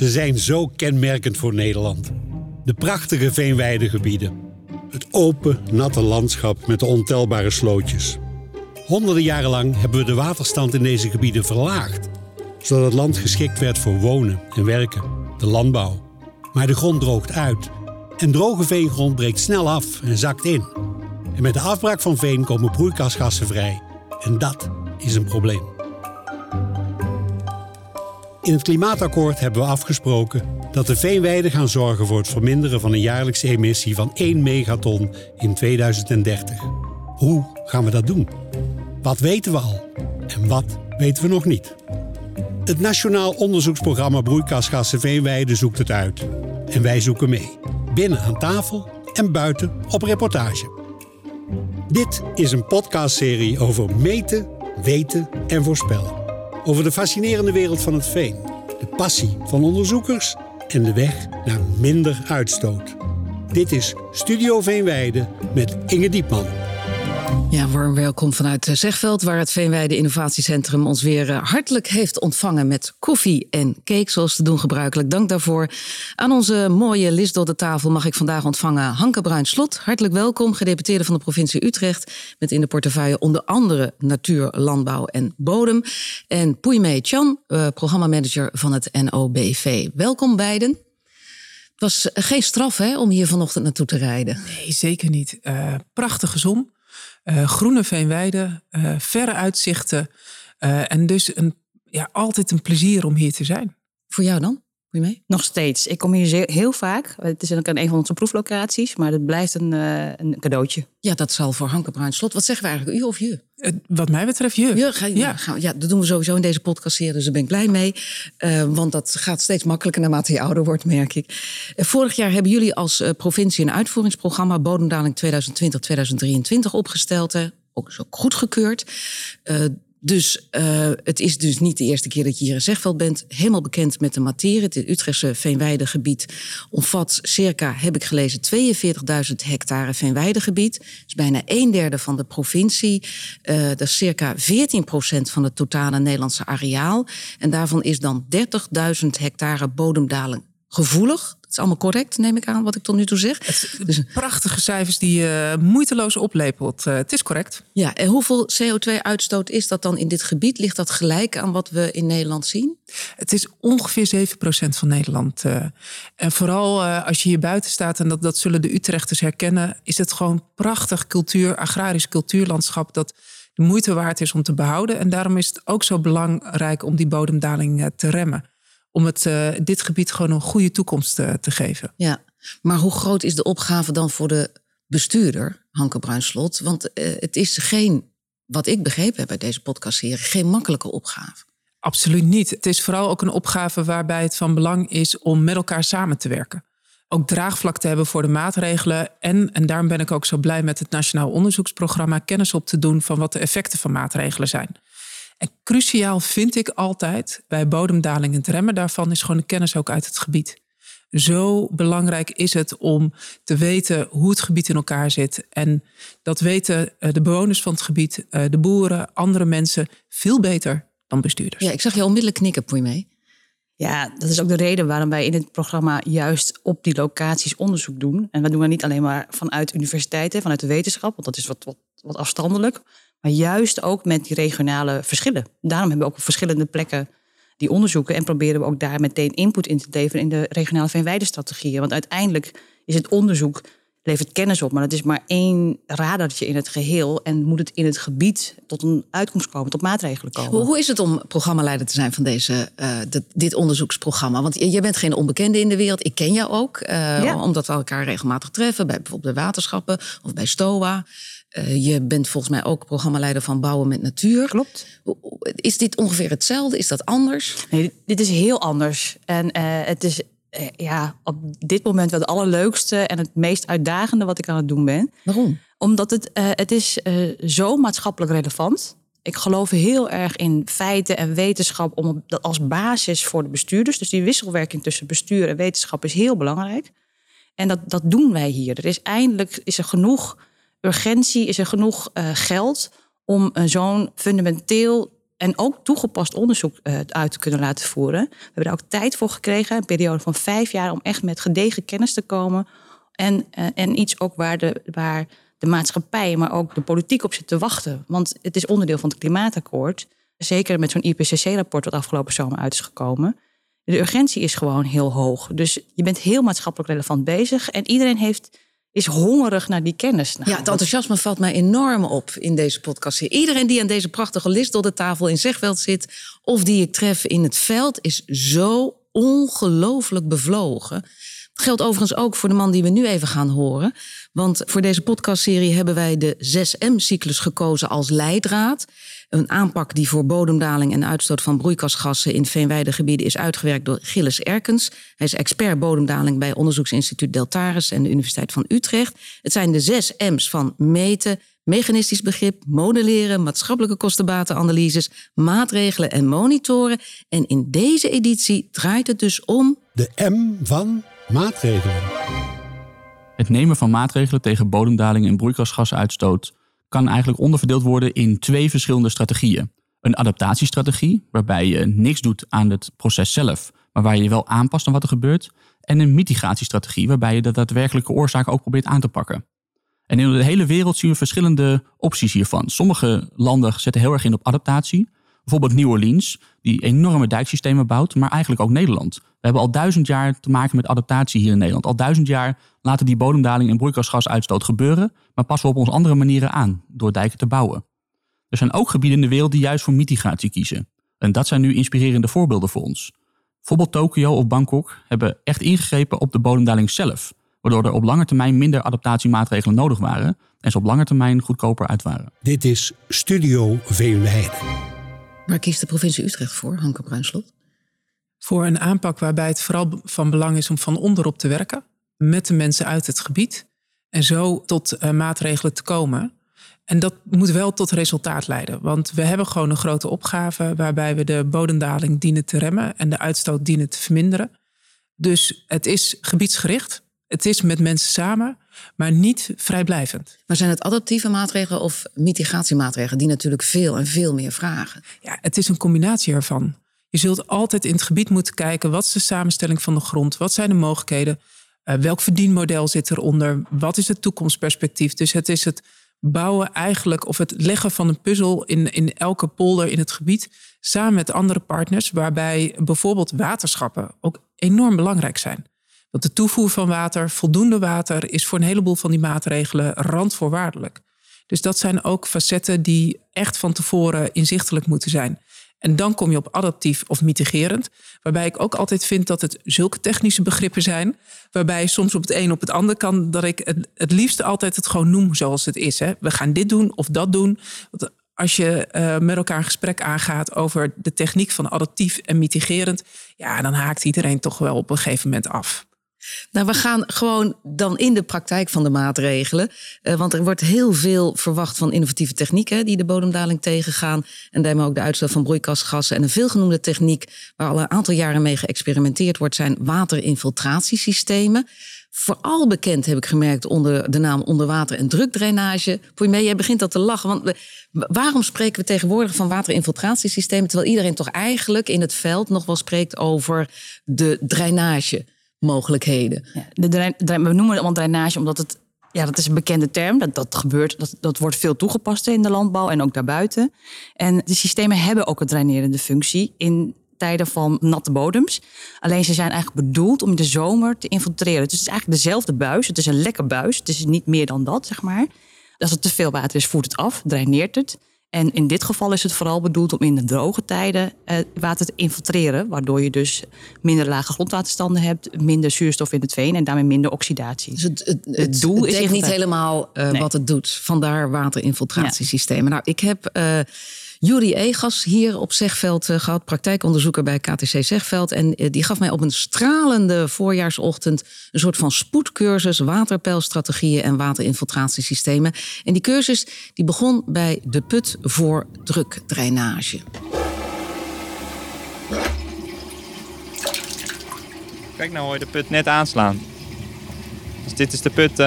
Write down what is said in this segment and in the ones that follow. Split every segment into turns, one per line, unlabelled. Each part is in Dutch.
Ze zijn zo kenmerkend voor Nederland. De prachtige veenweidegebieden. Het open, natte landschap met de ontelbare slootjes. Honderden jaren lang hebben we de waterstand in deze gebieden verlaagd, zodat het land geschikt werd voor wonen en werken, de landbouw. Maar de grond droogt uit en droge veengrond breekt snel af en zakt in. En met de afbraak van veen komen broeikasgassen vrij. En dat is een probleem. In het klimaatakkoord hebben we afgesproken dat de veenweiden gaan zorgen voor het verminderen van een jaarlijkse emissie van 1 megaton in 2030. Hoe gaan we dat doen? Wat weten we al en wat weten we nog niet? Het Nationaal Onderzoeksprogramma Broeikasgassen Veenweiden zoekt het uit. En wij zoeken mee. Binnen aan tafel en buiten op reportage. Dit is een podcastserie over meten, weten en voorspellen. Over de fascinerende wereld van het veen, de passie van onderzoekers en de weg naar minder uitstoot. Dit is Studio Veenweide met Inge Diepman.
Ja, warm welkom vanuit Zegveld, waar het Veenweide Innovatiecentrum ons weer eh, hartelijk heeft ontvangen met koffie en cake, zoals te doen gebruikelijk. Dank daarvoor. Aan onze mooie list door de tafel mag ik vandaag ontvangen Hanke Bruin-Slot. Hartelijk welkom, gedeputeerde van de provincie Utrecht, met in de portefeuille onder andere natuur, landbouw en bodem. En Poeimei Chan, uh, programmamanager van het NOBV. Welkom beiden. Het was geen straf hè, om hier vanochtend naartoe te rijden.
Nee, zeker niet. Uh, prachtige zon. Uh, groene veenweiden, uh, verre uitzichten. Uh, en dus een, ja, altijd een plezier om hier te zijn.
Voor jou dan? Moet je mee?
Nog steeds. Ik kom hier heel vaak. Het is ook een van onze proeflocaties, maar het blijft een, een cadeautje.
Ja, dat zal voor Hanke Bruin Slot. Wat zeggen we eigenlijk, u of je?
wat mij betreft je.
Ja, ga, ja. Gaan, ja, dat doen we sowieso in deze podcast serie, dus daar ben ik blij mee. Uh, want dat gaat steeds makkelijker naarmate je ouder wordt, merk ik. Uh, vorig jaar hebben jullie als uh, provincie een uitvoeringsprogramma Bodemdaling 2020-2023 opgesteld. Hè? Ook zo goedgekeurd. Dus uh, het is dus niet de eerste keer dat je hier in Zegveld bent. Helemaal bekend met de materie. Het Utrechtse veenweidegebied omvat circa, heb ik gelezen, 42.000 hectare veenweidegebied. Dat is bijna een derde van de provincie. Uh, dat is circa 14 procent van het totale Nederlandse areaal. En daarvan is dan 30.000 hectare bodemdaling gevoelig. Dat is allemaal correct, neem ik aan, wat ik tot nu toe zeg.
Dus, prachtige cijfers die je moeiteloos oplepelt. Uh, het is correct.
Ja, en hoeveel CO2-uitstoot is dat dan in dit gebied? Ligt dat gelijk aan wat we in Nederland zien?
Het is ongeveer 7% van Nederland. Uh, en vooral als je hier buiten staat, en dat, dat zullen de Utrechters herkennen, is het gewoon prachtig cultuur, agrarisch cultuurlandschap dat de moeite waard is om te behouden. En daarom is het ook zo belangrijk om die bodemdaling te remmen om het, uh, dit gebied gewoon een goede toekomst uh, te geven.
Ja, maar hoe groot is de opgave dan voor de bestuurder, Hanke Bruinslot? Want uh, het is geen, wat ik begrepen heb bij deze podcastserie, geen makkelijke opgave.
Absoluut niet. Het is vooral ook een opgave waarbij het van belang is om met elkaar samen te werken. Ook draagvlak te hebben voor de maatregelen. En, en daarom ben ik ook zo blij met het Nationaal Onderzoeksprogramma kennis op te doen van wat de effecten van maatregelen zijn. En cruciaal vind ik altijd bij bodemdaling en het remmen daarvan is gewoon de kennis ook uit het gebied. Zo belangrijk is het om te weten hoe het gebied in elkaar zit. En dat weten eh, de bewoners van het gebied, eh, de boeren, andere mensen veel beter dan bestuurders.
Ja, ik zag je onmiddellijk knikken, Poei mee.
Ja, dat is ook de reden waarom wij in het programma juist op die locaties onderzoek doen. En we doen dat niet alleen maar vanuit universiteiten, vanuit de wetenschap, want dat is wat, wat, wat afstandelijk. Maar juist ook met die regionale verschillen. Daarom hebben we ook op verschillende plekken die onderzoeken. En proberen we ook daar meteen input in te leveren in de regionale veenweidestrategieën. Want uiteindelijk is het onderzoek, levert kennis op. Maar dat is maar één radartje in het geheel. En moet het in het gebied tot een uitkomst komen, tot maatregelen komen.
Hoe, hoe is het om programmaleider te zijn van deze, uh, dit onderzoeksprogramma? Want je, je, bent geen onbekende in de wereld. Ik ken jou ook. Uh, ja. Omdat we elkaar regelmatig treffen. Bij bijvoorbeeld de waterschappen of bij STOA. Uh, je bent volgens mij ook programmaleider van Bouwen met Natuur.
Klopt.
Is dit ongeveer hetzelfde? Is dat anders?
Nee, dit is heel anders. En uh, het is uh, ja, op dit moment wel het allerleukste en het meest uitdagende wat ik aan het doen ben.
Waarom?
Omdat het, het is zo maatschappelijk relevant. Ik geloof heel erg in feiten en wetenschap om dat als basis voor de bestuurders. Dus die wisselwerking tussen bestuur en wetenschap is heel belangrijk. En dat, dat doen wij hier. Er is eindelijk is er genoeg urgentie, is er genoeg uh, geld om uh, zo'n fundamenteel en ook toegepast onderzoek uh, uit te kunnen laten voeren. We hebben daar ook tijd voor gekregen, een periode van vijf jaar, om echt met gedegen kennis te komen. En, en iets ook waar de, waar de maatschappij, maar ook de politiek op zit te wachten. Want het is onderdeel van het klimaatakkoord. Zeker met zo'n IPCC-rapport wat afgelopen zomer uit is gekomen. De urgentie is gewoon heel hoog. Dus je bent heel maatschappelijk relevant bezig. En iedereen heeft is hongerig naar die kennis.
ja, het enthousiasme valt mij enorm op in deze podcast. Iedereen die aan deze prachtige list door de tafel in Zegveld zit... of die ik tref in het veld, is zo ongelooflijk bevlogen. Dat geldt overigens ook voor de man die we nu even gaan horen. Want voor deze podcastserie hebben wij de 6M-cyclus gekozen als leidraad. Een aanpak die voor bodemdaling en uitstoot van broeikasgassen in veenweidegebieden is uitgewerkt door Gilles Erkens. Hij is expert bodemdaling bij onderzoeksinstituut Deltares en de Universiteit van Utrecht. Het zijn de zes M's van meten, mechanistisch begrip, modelleren, maatschappelijke kostenbatenanalyses, maatregelen en monitoren. En in deze editie draait het dus om.
De M van maatregelen.
Het nemen van maatregelen tegen bodemdaling en broeikasgasuitstoot kan eigenlijk onderverdeeld worden in twee verschillende strategieën. Een adaptatiestrategie, waarbij je niks doet aan het proces zelf, maar waar je je wel aanpast aan wat er gebeurt. En een mitigatiestrategie, waarbij je de daadwerkelijke oorzaak ook probeert aan te pakken. En in de hele wereld zien we verschillende opties hiervan. Sommige landen zetten heel erg in op adaptatie. Bijvoorbeeld New Orleans, die enorme dijksystemen bouwt, maar eigenlijk ook Nederland. We hebben al duizend jaar te maken met adaptatie hier in Nederland. Al duizend jaar laten die bodemdaling en broeikasgasuitstoot gebeuren, maar passen we op onze andere manieren aan door dijken te bouwen. Er zijn ook gebieden in de wereld die juist voor mitigatie kiezen. En dat zijn nu inspirerende voorbeelden voor ons. Bijvoorbeeld Tokio of Bangkok hebben echt ingegrepen op de bodemdaling zelf, waardoor er op lange termijn minder adaptatiemaatregelen nodig waren en ze op lange termijn goedkoper uit waren.
Dit is Studio Veenweide.
Waar kiest de provincie Utrecht voor, Hanke Bruinslot?
Voor een aanpak waarbij het vooral van belang is om van onderop te werken met de mensen uit het gebied en zo tot uh, maatregelen te komen. En dat moet wel tot resultaat leiden, want we hebben gewoon een grote opgave waarbij we de bodemdaling dienen te remmen en de uitstoot dienen te verminderen. Dus het is gebiedsgericht, het is met mensen samen, maar niet vrijblijvend.
Maar zijn het adaptieve maatregelen of mitigatiemaatregelen die natuurlijk veel en veel meer vragen?
Ja, het is een combinatie ervan. Je zult altijd in het gebied moeten kijken wat is de samenstelling van de grond, wat zijn de mogelijkheden, uh, welk verdienmodel zit eronder, wat is het toekomstperspectief. Dus het is het bouwen eigenlijk of het leggen van een puzzel in, in elke polder in het gebied samen met andere partners, waarbij bijvoorbeeld waterschappen ook enorm belangrijk zijn. Want de toevoer van water, voldoende water, is voor een heleboel van die maatregelen randvoorwaardelijk. Dus dat zijn ook facetten die echt van tevoren inzichtelijk moeten zijn. En dan kom je op adaptief of mitigerend. Waarbij ik ook altijd vind dat het zulke technische begrippen zijn. Waarbij soms op het een op het ander kan. Dat ik het, het liefste altijd het gewoon noem zoals het is. Hè. We gaan dit doen of dat doen. Want als je uh, met elkaar een gesprek aangaat over de techniek van adaptief en mitigerend. Ja, dan haakt iedereen toch wel op een gegeven moment af.
Nou, we gaan gewoon dan in de praktijk van de maatregelen. Uh, want er wordt heel veel verwacht van innovatieve technieken die de bodemdaling tegengaan. En daarmee ook de uitstoot van broeikasgassen. En een veelgenoemde techniek waar al een aantal jaren mee geëxperimenteerd wordt, zijn waterinfiltratiesystemen. Vooral bekend heb ik gemerkt onder de naam onderwater- en drukdrainage. Poemee, jij begint al te lachen. Want waarom spreken we tegenwoordig van waterinfiltratiesystemen, terwijl iedereen toch eigenlijk in het veld nog wel spreekt over de drainage? Mogelijkheden.
De we noemen het allemaal drainage omdat het ja, dat is een bekende term. Dat, dat gebeurt, dat, dat wordt veel toegepast in de landbouw en ook daarbuiten. En de systemen hebben ook een drainerende functie in tijden van natte bodems. Alleen ze zijn eigenlijk bedoeld om de zomer te infiltreren. Dus het is eigenlijk dezelfde buis. Het is een lekker buis. Het is niet meer dan dat, zeg maar. Als er te veel water is, voert het af, draineert het. En in dit geval is het vooral bedoeld om in de droge tijden eh, water te infiltreren. Waardoor je dus minder lage grondwaterstanden hebt, minder zuurstof in het veen en daarmee minder oxidatie. Dus
het, het, doel is niet helemaal uh, wat het doet. Vandaar waterinfiltratiesystemen. Nou, ik heb. Uh, Juri Egas hier op Zegveld uh, gehad, praktijkonderzoeker bij KTC Zegveld. En uh, die gaf mij op een stralende voorjaarsochtend een soort van spoedcursus waterpeilstrategieën en waterinfiltratiesystemen. En die cursus die begon bij de put voor drukdrainage.
Kijk nou hoor je de put net aanslaan. Dit is de put uh,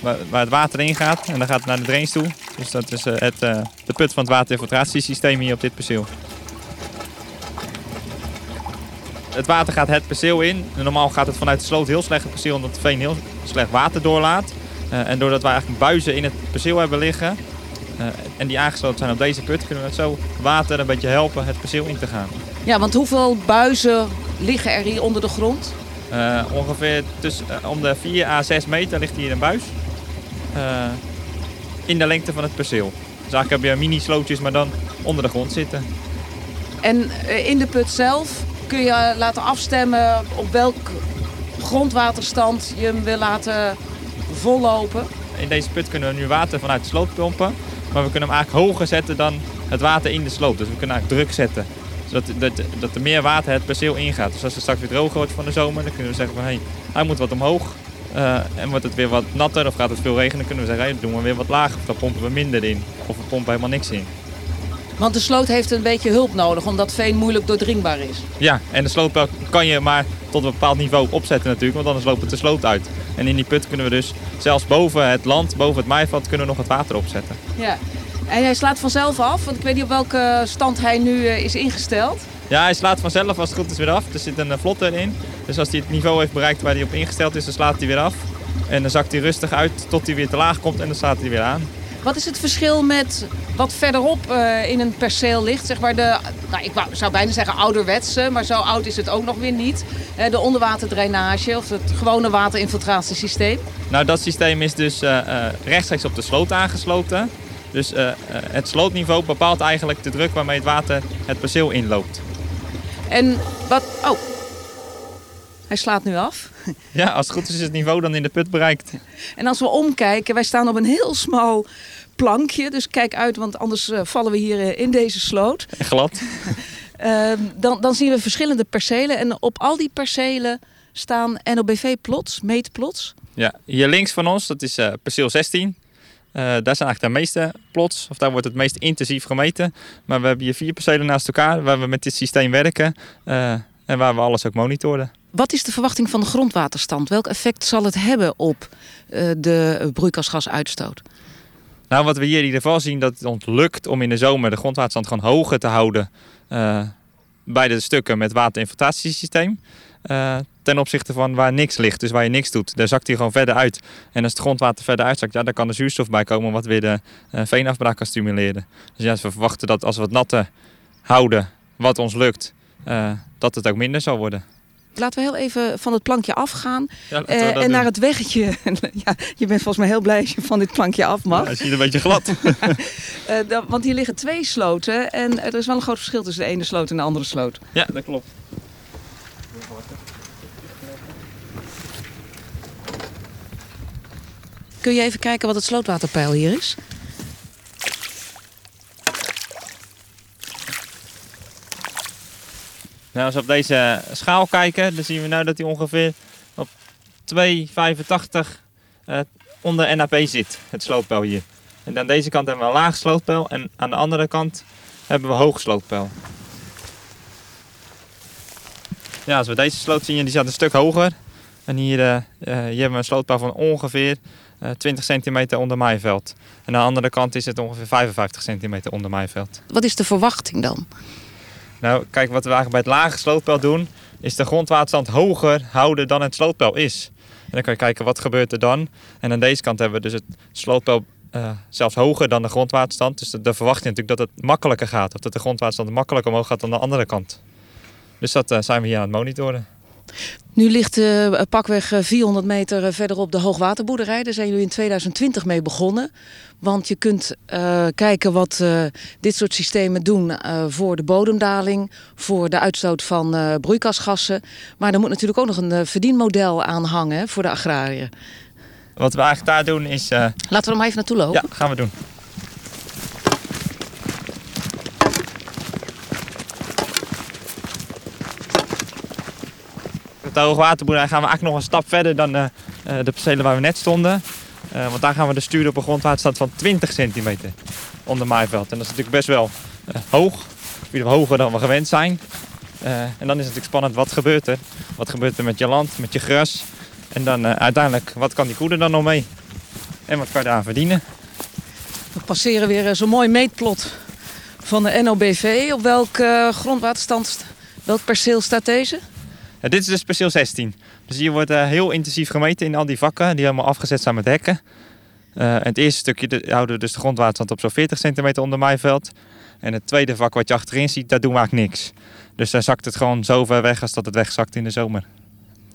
waar, waar, het water in gaat en dan gaat het naar de drains toe. Dus dat is het, de put van het waterinfiltratiesysteem hier op dit perceel. Het water gaat het perceel in. Normaal gaat het vanuit de sloot heel slecht het perceel omdat het veen heel slecht water doorlaat. en doordat wij eigenlijk buizen in het perceel hebben liggen, en die aangesloten zijn op deze put, kunnen we het zo water een beetje helpen het perceel in te gaan.
Ja, want hoeveel buizen liggen er hier onder de grond?
Uh, ongeveer tussen, uh, om de 4 à 6 meter ligt hier een buis. in de lengte van het perceel. Dus eigenlijk heb je mini-slootjes, maar dan onder de grond zitten.
En in de put zelf kun je laten afstemmen op welk grondwaterstand je hem wil laten vollopen?
In deze put kunnen we nu water vanuit de sloot pompen. Maar we kunnen hem eigenlijk hoger zetten dan het water in de sloot. Dus we kunnen eigenlijk druk zetten. Zodat dat, dat er meer water het perceel ingaat. Dus als het straks weer droog wordt van de zomer, dan kunnen we zeggen van hé, hey, hij moet wat omhoog. Uh, en wordt het weer wat natter of gaat het veel regenen, dan kunnen we zeggen, hey, doen we weer wat lager. Of dan pompen we minder in. Of we pompen helemaal niks in.
Want de sloot heeft een beetje hulp nodig, omdat veen moeilijk doordringbaar is.
Ja, en de sloot kan je maar tot een bepaald niveau opzetten natuurlijk, want anders loopt het de sloot uit. En in die put kunnen we dus zelfs boven het land, boven het maaiveld, kunnen we nog het water opzetten.
Ja, en hij slaat vanzelf af, want ik weet niet op welke stand hij nu eh, is ingesteld.
Ja, hij slaat vanzelf als het goed is weer af. Er zit een vlotter in. Dus als hij het niveau heeft bereikt waar hij op ingesteld is, dan slaat hij weer af. En dan zakt hij rustig uit tot hij weer te laag komt en dan staat hij weer aan.
Wat is het verschil met wat verderop uh, in een perceel ligt? Zeg maar de, nou, ik zou bijna zeggen ouderwetse, maar zo oud is het ook nog weer niet. Uh, de onderwaterdrainage of het gewone waterinfiltratiesysteem.
Nou, dat systeem is dus uh, rechtstreeks op de sloot aangesloten. Dus het slootniveau bepaalt eigenlijk de druk waarmee het water het perceel inloopt.
En wat... Oh, hij slaat nu af.
Ja, als het goed is, is het niveau dan in de put bereikt.
En als we omkijken, wij staan op een heel smal plankje. Dus kijk uit, want anders uh, vallen we hier in deze sloot.
Glad.
uh, dan, dan zien we verschillende percelen. En op al die percelen staan NOBV-plots, meetplots.
Ja, hier links van ons, dat is perceel 16. Daar zijn eigenlijk de meeste plots, of daar wordt het meest intensief gemeten. Maar we hebben hier vier percelen naast elkaar waar we met dit systeem werken. en waar we alles ook monitoren.
Wat is de verwachting van de grondwaterstand? Welk effect zal het hebben op uh, de broeikasgasuitstoot?
Nou, wat we hier in ieder geval zien, dat het ons lukt om in de zomer de grondwaterstand gewoon hoger te houden bij de stukken met waterinfiltratiesysteem. Ten opzichte van waar niks ligt, dus waar je niks doet. Daar zakt hij gewoon verder uit. En als het grondwater verder uitzakt, ja, dan kan er zuurstof bij komen wat weer de uh, veenafbraak kan stimuleren. Dus ja, we verwachten dat als we het natte houden, wat ons lukt, dat het ook minder zal worden.
Laten we heel even van het plankje afgaan ja, uh, en naar het weggetje. ja, je bent volgens mij heel blij als je van dit plankje af mag.
Ja, het ziet een beetje glad.
uh, want hier liggen twee sloten en er is wel een groot verschil tussen de ene sloot en de andere sloot.
Ja, dat klopt.
Kun je even kijken wat het slootwaterpeil hier is?
Nou, als we op deze schaal kijken, dan zien we nu dat hij ongeveer op 2,85 uh, onder NAP zit, het slootpeil hier. En aan deze kant hebben we een laag slootpeil en aan de andere kant hebben we hoog slootpeil. Ja, als we deze sloot zien, die staat een stuk hoger. En hier, uh, hier hebben we een slootpeil van ongeveer 20 centimeter onder maaiveld. En aan de andere kant is het ongeveer 55 centimeter onder maaiveld.
Wat is de verwachting dan?
Nou, kijk, wat we eigenlijk bij het lage slootpeil doen, is de grondwaterstand hoger houden dan het slootpeil is. En dan kan je kijken wat gebeurt er dan. En aan deze kant hebben we dus het slootpeil uh, zelfs hoger dan de grondwaterstand. Dus dan verwacht je natuurlijk dat het makkelijker gaat. Of dat de grondwaterstand makkelijker omhoog gaat dan de andere kant. Dus dat uh, zijn we hier aan het monitoren.
Nu ligt uh, pakweg 400 meter verderop de hoogwaterboerderij. Daar zijn jullie in 2020 mee begonnen. Want je kunt uh, kijken wat uh, dit soort systemen doen voor de bodemdaling, voor de uitstoot van broeikasgassen. Maar er moet natuurlijk ook nog een verdienmodel aan hangen voor de agrariër.
Wat we eigenlijk daar doen is.
Laten we er maar even naartoe lopen.
Ja, gaan we doen. De hoogwaterboerderij gaan we eigenlijk nog een stap verder dan de percelen waar we net stonden. Uh, want daar gaan we de sturen op een grondwaterstand van 20 centimeter onder maaiveld. En dat is natuurlijk best wel hoog. hoger dan we gewend zijn. En dan is het natuurlijk spannend, wat gebeurt er? Wat gebeurt er met je land, met je gras? En dan uiteindelijk, wat kan die koe er dan nog mee? En wat kan je eraan verdienen?
We passeren weer zo'n mooi meetplot van de NOBV. Op welk grondwaterstand, welk perceel staat deze?
Ja, dit is dus perceel 16. Dus hier wordt uh, heel intensief gemeten in al die vakken die helemaal afgezet zijn met hekken. Uh, het eerste stukje de, houden we dus de grondwaterstand op zo'n 40 centimeter onder maaiveld. En het tweede vak wat je achterin ziet, daar doen we eigenlijk niks. Dus daar zakt het gewoon zo ver weg als dat het wegzakt in de zomer.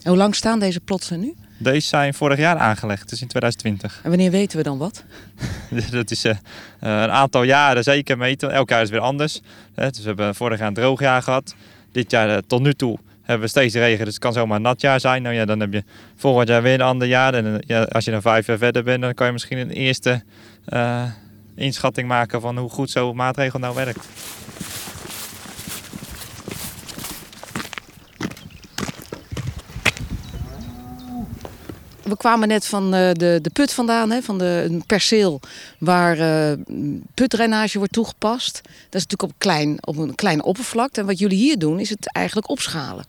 En hoe lang staan deze plotsen nu?
Deze zijn vorig jaar aangelegd, dus in 2020.
En wanneer weten we dan wat?
dat is uh, een aantal jaren zeker meten. Elk jaar is weer anders. Dus we hebben vorig jaar een droog jaar gehad. Dit jaar tot nu toe hebben we steeds regen, dus het kan zomaar een nat jaar zijn. Nou ja, dan heb je volgend jaar weer een ander jaar. En ja, als je dan vijf jaar verder bent, dan kan je misschien een eerste inschatting maken van hoe goed zo'n maatregel nou werkt.
We kwamen net van de, de put vandaan, hè, van de, een perceel waar uh, putdrainage wordt toegepast. Dat is natuurlijk op klein, op een klein oppervlak. En wat jullie hier doen, is het eigenlijk opschalen.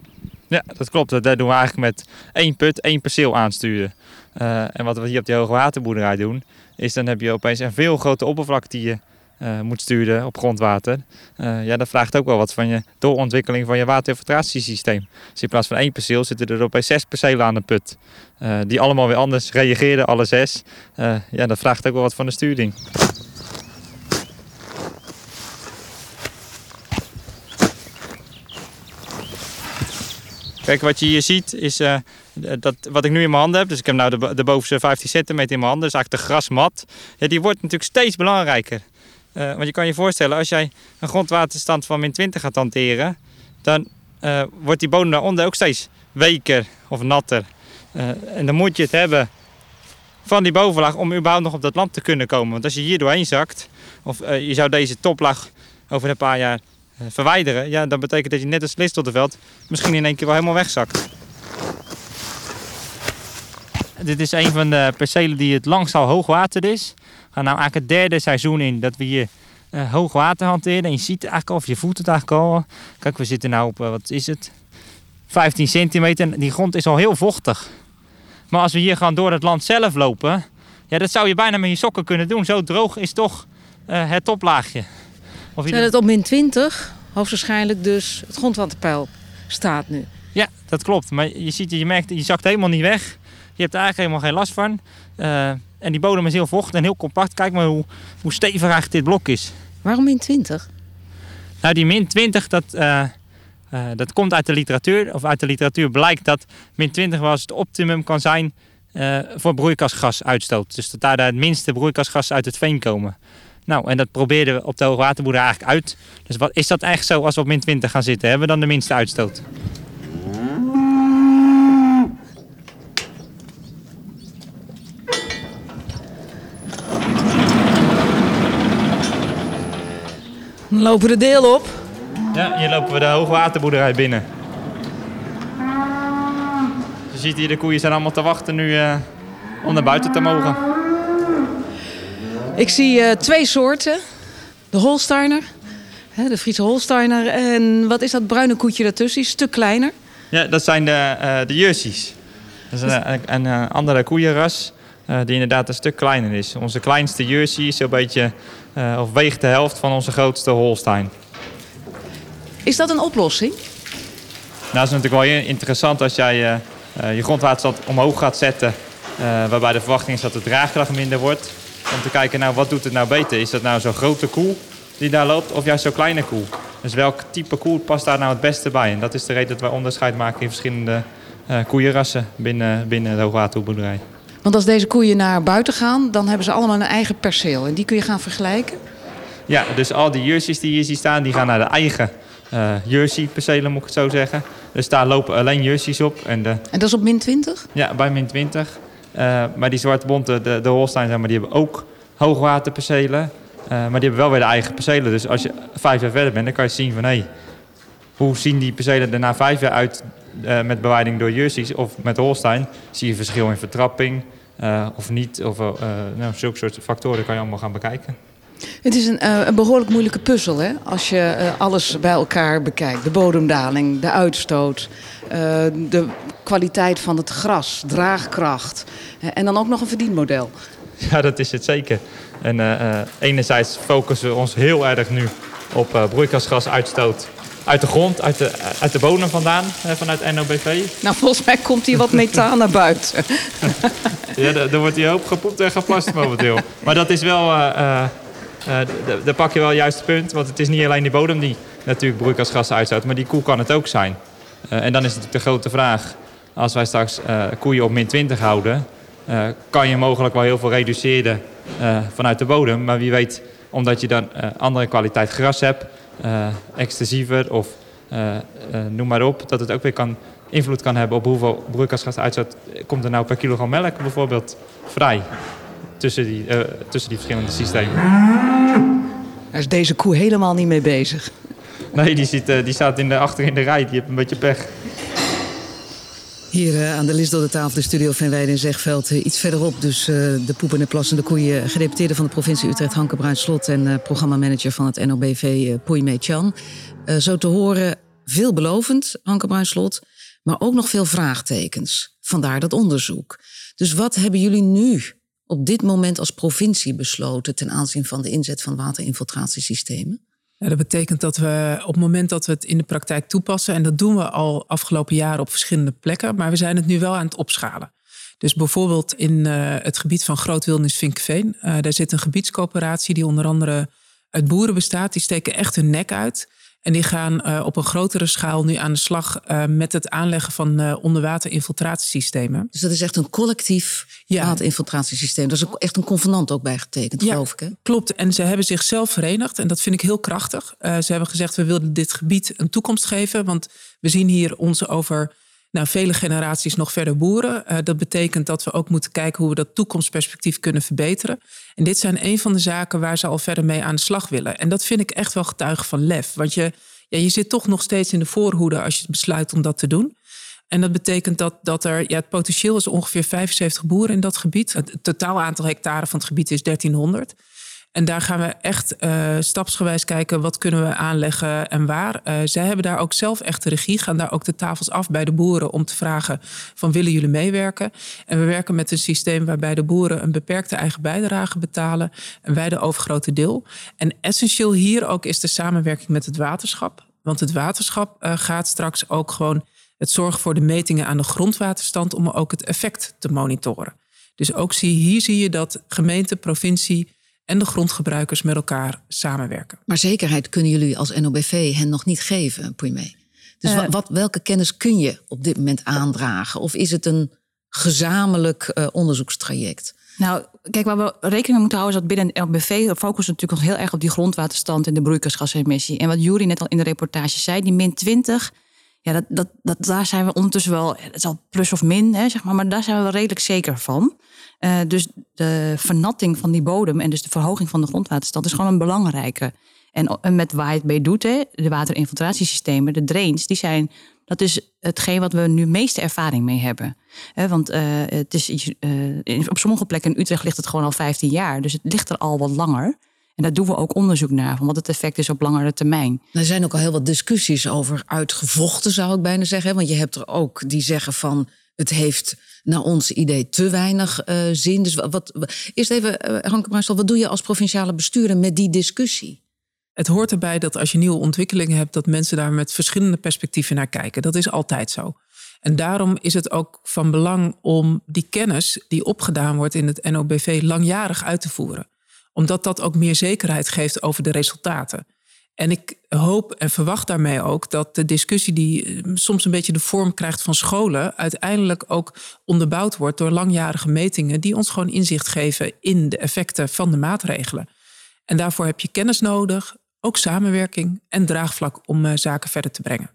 Ja, dat klopt. Dat doen we eigenlijk met één put, één perceel aansturen. Uh, en wat we hier op die hoogwaterboerderij doen, is dan heb je opeens een veel grotere oppervlak die je uh, moet sturen op grondwater. Uh, ja, dat vraagt ook wel wat van je doorontwikkeling van je waterinfiltratiesysteem. Dus in plaats van één perceel zitten er opeens zes percelen aan de put. Uh, die allemaal weer anders reageerden, alle zes. ja, dat vraagt ook wel wat van de sturing. Kijk, wat je hier ziet is dat, wat ik nu in mijn handen heb. Dus ik heb nu de, de bovenste 15 centimeter in mijn handen. Dus eigenlijk de grasmat. Ja, die wordt natuurlijk steeds belangrijker. Uh, want je kan je voorstellen, als jij een grondwaterstand van min 20 gaat hanteren, dan uh, wordt die bodem daaronder ook steeds weker of natter. Uh, en dan moet je het hebben van die bovenlaag om überhaupt nog op dat land te kunnen komen. Want als je hier doorheen zakt, of je zou deze toplaag over een paar jaar verwijderen, ja, dan betekent dat je net als veld misschien in één keer wel helemaal wegzakt. Dit is een van de percelen die het langst al hoogwater is. We gaan nou eigenlijk het derde seizoen in dat we hier uh, hoog water hanteren. En je ziet het eigenlijk al, of je voelt het eigenlijk al. Kijk, we zitten nu op, uh, wat is het? 15 centimeter. En die grond is al heel vochtig. Maar als we hier gewoon door het land zelf lopen, ja, dat zou je bijna met je sokken kunnen doen. Zo droog is toch uh, het toplaagje.
Of Zijn het op min 20? Hoogstwaarschijnlijk dus het grondwaterpeil staat nu.
Ja, dat klopt. Maar je ziet, je merkt, je zakt helemaal niet weg. Je hebt er eigenlijk helemaal geen last van. Uh, en die bodem is heel vochtig en heel compact. Kijk maar hoe, hoe stevig eigenlijk dit blok is.
Waarom min 20?
Nou, die min 20, dat, uh, uh, dat komt uit de literatuur. Of uit de literatuur blijkt dat min 20 wel eens het optimum kan zijn uh, voor broeikasgasuitstoot. Dus dat daar het minste broeikasgassen uit het veen komen. Nou, en dat probeerden we op de hoogwaterboerder eigenlijk uit. Dus wat is dat echt zo als we op min 20 gaan zitten? Hebben we dan de minste uitstoot?
Dan lopen we de deel op.
Ja, hier lopen we de hoogwaterboerderij binnen. Je ziet hier, de koeien zijn allemaal te wachten nu uh, om naar buiten te mogen.
Ik zie uh, twee soorten. De Holsteiner, hè, de Friese Holsteiner. En wat is dat bruine koetje daartussen? Die is een stuk kleiner.
Ja, dat zijn de, uh, de Jerseys. Dat is een, een, een andere koeienras. Die inderdaad een stuk kleiner is. Onze kleinste Jersey is zo'n beetje, uh, of weegt de helft van onze grootste Holstein.
Is dat een oplossing?
Nou, dat is natuurlijk wel interessant als jij uh, je grondwaterstand omhoog gaat zetten. waarbij de verwachting is dat de draagkracht minder wordt. Om te kijken, nou, wat doet het nou beter? Is dat nou zo'n grote koel die daar loopt of juist zo'n kleine koel? Dus welk type koel past daar nou het beste bij? En dat is de reden dat wij onderscheid maken in verschillende koeienrassen binnen, binnen de hoogwaterboerderij.
Want als deze koeien naar buiten gaan, dan hebben ze allemaal een eigen perceel. En die kun je gaan vergelijken?
Ja, dus al die jerseys die hier ziet staan, die gaan naar de eigen uh, jersey-percelen, moet ik het zo zeggen. Dus daar lopen alleen jerseys op. En, de...
en dat is op min 20?
Ja, bij min 20. Uh, maar die zwarte bonte, de, de Holstein, zeg maar, die hebben ook hoogwaterpercelen. Uh, maar die hebben wel weer de eigen percelen. Dus als je vijf jaar verder bent, dan kan je zien van... hé, hey, hoe zien die percelen er na vijf jaar uit uh, met bewijding door jerseys of met Holstein? Zie je verschil in vertrapping uh, of niet? Of, uh, nou, zulke soort factoren kan je allemaal gaan bekijken.
Het is een, een behoorlijk moeilijke puzzel hè? als je alles bij elkaar bekijkt. De bodemdaling, de uitstoot, de kwaliteit van het gras, draagkracht en dan ook nog een verdienmodel.
Ja, dat is het zeker. En enerzijds focussen we ons heel erg nu op broeikasgasuitstoot uit de grond, uit de, uit de bodem vandaan, vanuit NOBV.
Nou, volgens mij komt hier wat methaan naar buiten.
ja, er wordt hier hoop gepoept en geplast momenteel. Maar dat is wel, daar pak je wel het juiste punt. Want het is niet alleen die bodem die natuurlijk broeikasgassen uitstoot, maar die koe kan het ook zijn. en dan is natuurlijk de grote vraag, als wij straks koeien op min 20 houden kan je mogelijk wel heel veel reduceren vanuit de bodem. Maar wie weet, omdat je dan andere kwaliteit gras hebt, extensiever of noem maar op, dat het ook weer kan, invloed kan hebben op hoeveel broeikasgas uitstoot komt er nou per kilogram melk bijvoorbeeld vrij tussen die, tussen die verschillende systemen.
Daar is deze koe helemaal niet mee bezig.
Nee, die, zit, die staat in de, achter in de rij. Die heeft een beetje pech.
Hier uh, aan de door de tafel, de studio Venwijde in Zegveld. Uh, iets verderop dus uh, de poep en de plas en de koeien. Gedeputeerde van de provincie Utrecht, Hanke Bruinslot... en programmamanager van het NOBV, Poei Chan. zo te horen, veelbelovend, Hanke Bruinslot... maar ook nog veel vraagtekens. Vandaar dat onderzoek. Dus wat hebben jullie nu op dit moment als provincie besloten... ten aanzien van de inzet van waterinfiltratiesystemen?
Dat betekent dat we op het moment dat we het in de praktijk toepassen, en dat doen we al afgelopen jaren op verschillende plekken, maar we zijn het nu wel aan het opschalen. Dus bijvoorbeeld in uh, het gebied van Groot Wildnis Vinkveen, uh, daar zit een gebiedscoöperatie die onder andere uit boeren bestaat. Die steken echt hun nek uit. En die gaan uh, op een grotere schaal nu aan de slag uh, met het aanleggen van uh, onderwaterinfiltratiesystemen.
Dus dat is echt een collectief ja. waterinfiltratiesysteem. Daar is ook echt een convenant ook bij getekend,
ja,
geloof ik. Hè?
Klopt. En ze hebben zichzelf verenigd. En dat vind ik heel krachtig. ze hebben gezegd, we willen dit gebied een toekomst geven. Want we zien hier ons over nou, vele generaties nog verder boeren. Uh, dat betekent dat we ook moeten kijken hoe we dat toekomstperspectief kunnen verbeteren. En dit zijn een van de zaken waar ze al verder mee aan de slag willen. En dat vind ik echt wel getuige van lef. Want je, ja, je zit toch nog steeds in de voorhoede als je besluit om dat te doen. En dat betekent dat, dat er, ja, het potentieel is ongeveer 75 boeren in dat gebied. Het totaal aantal hectare van het gebied is 1300. En daar gaan we echt uh, stapsgewijs kijken wat kunnen we aanleggen en waar. Uh, zij hebben daar ook zelf echt de regie, gaan daar ook de tafels af bij de boeren om te vragen van willen jullie meewerken? En we werken met een systeem waarbij de boeren een beperkte eigen bijdrage betalen en wij de overgrote deel. En essentieel hier ook is de samenwerking met het waterschap. Want het waterschap uh, gaat straks ook gewoon het zorgen voor de metingen aan de grondwaterstand om ook het effect te monitoren. Dus ook zie, hier zie je dat gemeente, provincie en de grondgebruikers met elkaar samenwerken.
Maar zekerheid kunnen jullie als NOBV hen nog niet geven, Puymee. Dus uh, wat, welke kennis kun je op dit moment aandragen? Of is het een gezamenlijk uh, onderzoekstraject?
Nou, kijk, waar we rekening mee moeten houden is dat binnen NOBV focussen natuurlijk nog heel erg op die grondwaterstand en de broeikasgasemissie. En wat Jury net al in de reportage zei, die min 20, ja, dat, dat, dat, daar zijn we ondertussen wel, het is al plus of min, hè, zeg maar, maar daar zijn we wel redelijk zeker van. Uh, dus de vernatting van die bodem en dus de verhoging van de grondwaterstand is gewoon een belangrijke. En, en met waar je het mee doet, hè, de waterinfiltratiesystemen, de drains, die zijn, dat is hetgeen wat we nu meeste ervaring mee hebben. He, want uh, het is, uh, op sommige plekken in Utrecht ligt het gewoon al 15 jaar, dus het ligt er al wat langer. En daar doen we ook onderzoek naar, van wat het effect is op langere termijn.
Er zijn ook al heel wat discussies over uitgevochten, zou ik bijna zeggen. Want je hebt er ook die zeggen van het heeft naar ons idee te weinig uh, zin. Dus wat, eerst even, uh, Hanke wat doe je als provinciale bestuurder met die discussie?
Het hoort erbij dat als je nieuwe ontwikkelingen hebt, dat mensen daar met verschillende perspectieven naar kijken. Dat is altijd zo. En daarom is het ook van belang om die kennis die opgedaan wordt in het NOBV langjarig uit te voeren. Omdat dat ook meer zekerheid geeft over de resultaten. En ik hoop en verwacht daarmee ook dat de discussie die eh, soms een beetje de vorm krijgt van scholen, uiteindelijk ook onderbouwd wordt door langjarige metingen die ons gewoon inzicht geven in de effecten van de maatregelen. En daarvoor heb je kennis nodig, ook samenwerking en draagvlak om uh, zaken verder te brengen.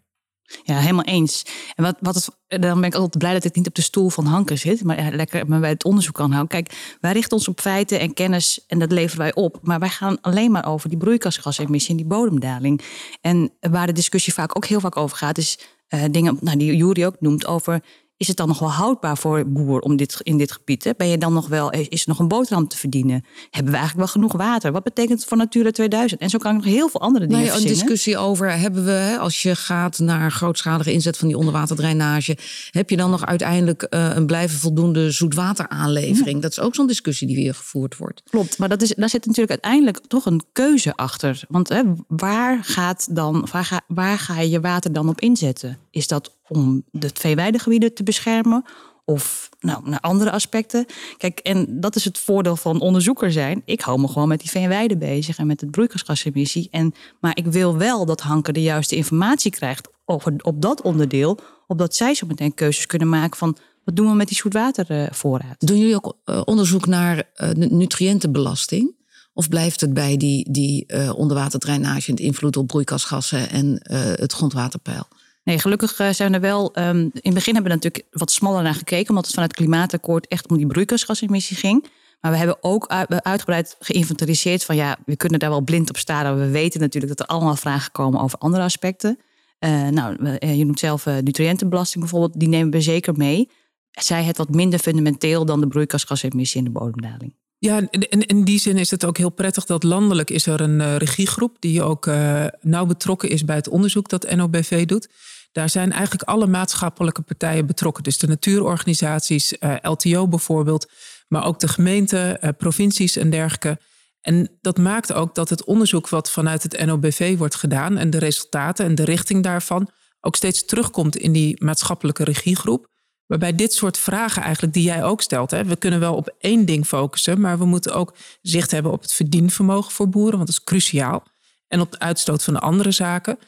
Ja, helemaal eens. En wat, wat dan ben ik altijd blij dat ik niet op de stoel van Hanke zit, maar lekker me bij het onderzoek kan houden. Kijk, wij richten ons op feiten en kennis en dat leveren wij op. Maar wij gaan alleen maar over die broeikasgasemissie en die bodemdaling. En waar de discussie vaak ook heel vaak over gaat, is uh, dingen nou, die Jury ook noemt over is het dan nog wel houdbaar voor boer om dit, in dit gebied? Hè? Ben je dan nog wel, is er nog een boterham te verdienen? Hebben we eigenlijk wel genoeg water? Wat betekent het voor Natura 2000? En zo kan ik nog heel veel andere dingen
Nee, een discussie over hebben we, als je gaat naar grootschalige inzet van die onderwaterdrainage, heb je dan nog uiteindelijk eh, een blijven voldoende zoetwateraanlevering? Dat is ook zo'n discussie die weer gevoerd wordt.
Klopt, maar dat is, daar zit natuurlijk uiteindelijk toch een keuze achter. Want hè, waar, gaat dan, waar, ga, waar ga je je water dan op inzetten? Is dat om de veeweidegebieden te beschermen? Of nou, naar andere aspecten? Kijk, en dat is het voordeel van onderzoeker zijn. Ik hou me gewoon met die veenweide bezig en met het broeikasgasemissie. En, maar ik wil wel dat Hanke de juiste informatie krijgt over, op dat onderdeel. Opdat zij zo meteen keuzes kunnen maken van... wat doen we met die zoetwatervoorraad?
Doen jullie ook eh, onderzoek naar eh, nutriëntenbelasting? Of blijft het bij die, die eh, onderwaterdrainage en invloed op broeikasgassen en het grondwaterpeil?
Nee, gelukkig eh, zijn er wel. ehm, in het begin hebben we natuurlijk wat smaller naar gekeken, omdat het vanuit het klimaatakkoord echt om die broeikasgasemissie ging. Maar we hebben ook uit- uitgebreid geïnventariseerd van ja, we kunnen daar wel blind op staren. We weten natuurlijk dat er allemaal vragen komen over andere aspecten. Eh, nou, eh, je noemt zelf nutriëntenbelasting bijvoorbeeld, die nemen we zeker mee. Zij het wat minder fundamenteel dan de broeikasgasemissie en de bodemdaling.
Ja, en in die zin is het ook heel prettig dat landelijk is er een eh, regiegroep die ook eh, nauw betrokken is bij het onderzoek dat NOBV doet. Daar zijn eigenlijk alle maatschappelijke partijen betrokken. Dus de natuurorganisaties, eh, LTO bijvoorbeeld, maar ook de gemeenten, provincies en dergelijke. En dat maakt ook dat het onderzoek wat vanuit het NOBV wordt gedaan en de resultaten en de richting daarvan ook steeds terugkomt in die maatschappelijke regiegroep. Waarbij dit soort vragen eigenlijk die jij ook stelt. Hè, we kunnen wel op één ding focussen, maar we moeten ook zicht hebben op het verdienvermogen voor boeren, want dat is cruciaal. En op de uitstoot van de andere zaken.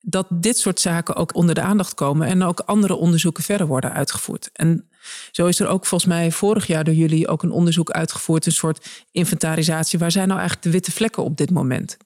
Dat dit soort zaken ook onder de aandacht komen en ook andere onderzoeken verder worden uitgevoerd. En zo is er ook volgens mij vorig jaar door jullie ook een onderzoek uitgevoerd, een soort inventarisatie. Waar zijn nou eigenlijk de witte vlekken op dit moment?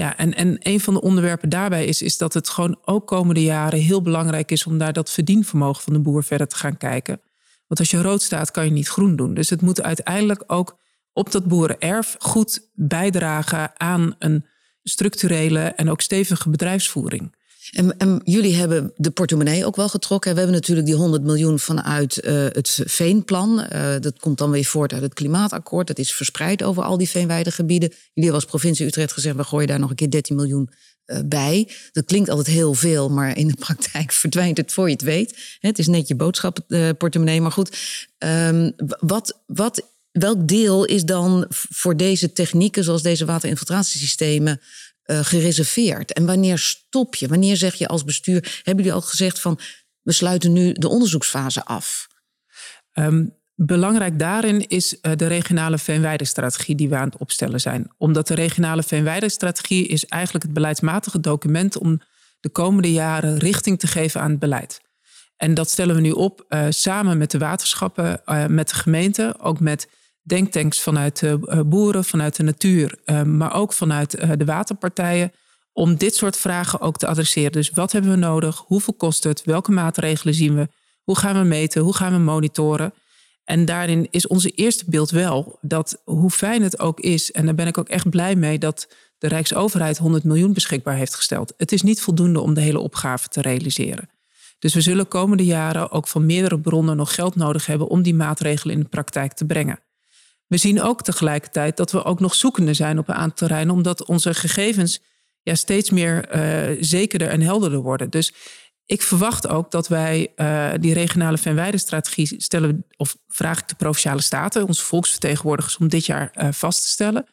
Ja, en, en een van de onderwerpen daarbij is, is dat het gewoon ook komende jaren heel belangrijk is om naar dat verdienvermogen van de boer verder te gaan kijken. Want als je rood staat, kan je niet groen doen. Dus het moet uiteindelijk ook op dat boerenerf goed bijdragen aan een structurele en ook stevige bedrijfsvoering.
En, jullie hebben de portemonnee ook wel getrokken. We hebben natuurlijk die 100 miljoen vanuit eh, het veenplan. Eh, dat komt dan weer voort uit het klimaatakkoord. Dat is verspreid over al die veenweidegebieden. Jullie hebben als provincie Utrecht gezegd... we gooien daar nog een keer 13 miljoen eh, bij. Dat klinkt altijd heel veel, maar in de praktijk verdwijnt het voor je het weet. Het is net je boodschappenportemonnee. Maar goed, ehm, wat, wat, welk deel is dan voor deze technieken... zoals deze waterinfiltratiesystemen eh, gereserveerd? En wanneer stop je? Wanneer zeg je als bestuur... hebben jullie al gezegd van... we sluiten nu de onderzoeksfase af?
Ehm, belangrijk daarin is eh, de regionale veenweidestrategie die we aan het opstellen zijn. Omdat de regionale veenweidestrategie is eigenlijk het beleidsmatige document om de komende jaren richting te geven aan het beleid. En dat stellen we nu op eh, samen met de waterschappen, met de gemeente, ook met denktanks vanuit de eh, boeren, vanuit de natuur, eh, maar ook vanuit eh, de waterpartijen. Om dit soort vragen ook te adresseren. Dus wat hebben we nodig? Hoeveel kost het? Welke maatregelen zien we? Hoe gaan we meten? Hoe gaan we monitoren? En daarin is onze eerste beeld wel dat hoe fijn het ook is, en daar ben ik ook echt blij mee dat de Rijksoverheid 100 miljoen beschikbaar heeft gesteld. Het is niet voldoende om de hele opgave te realiseren. Dus we zullen komende jaren ook van meerdere bronnen nog geld nodig hebben om die maatregelen in de praktijk te brengen. We zien ook tegelijkertijd dat we ook nog zoekende zijn op een aantal terreinen, omdat onze gegevens ja, steeds meer eh, zekerder en helderder worden. Dus ik verwacht ook dat wij eh, die regionale venwijdenstrategie stellen, of vraag ik de provinciale staten, onze volksvertegenwoordigers, om dit jaar eh, vast te stellen.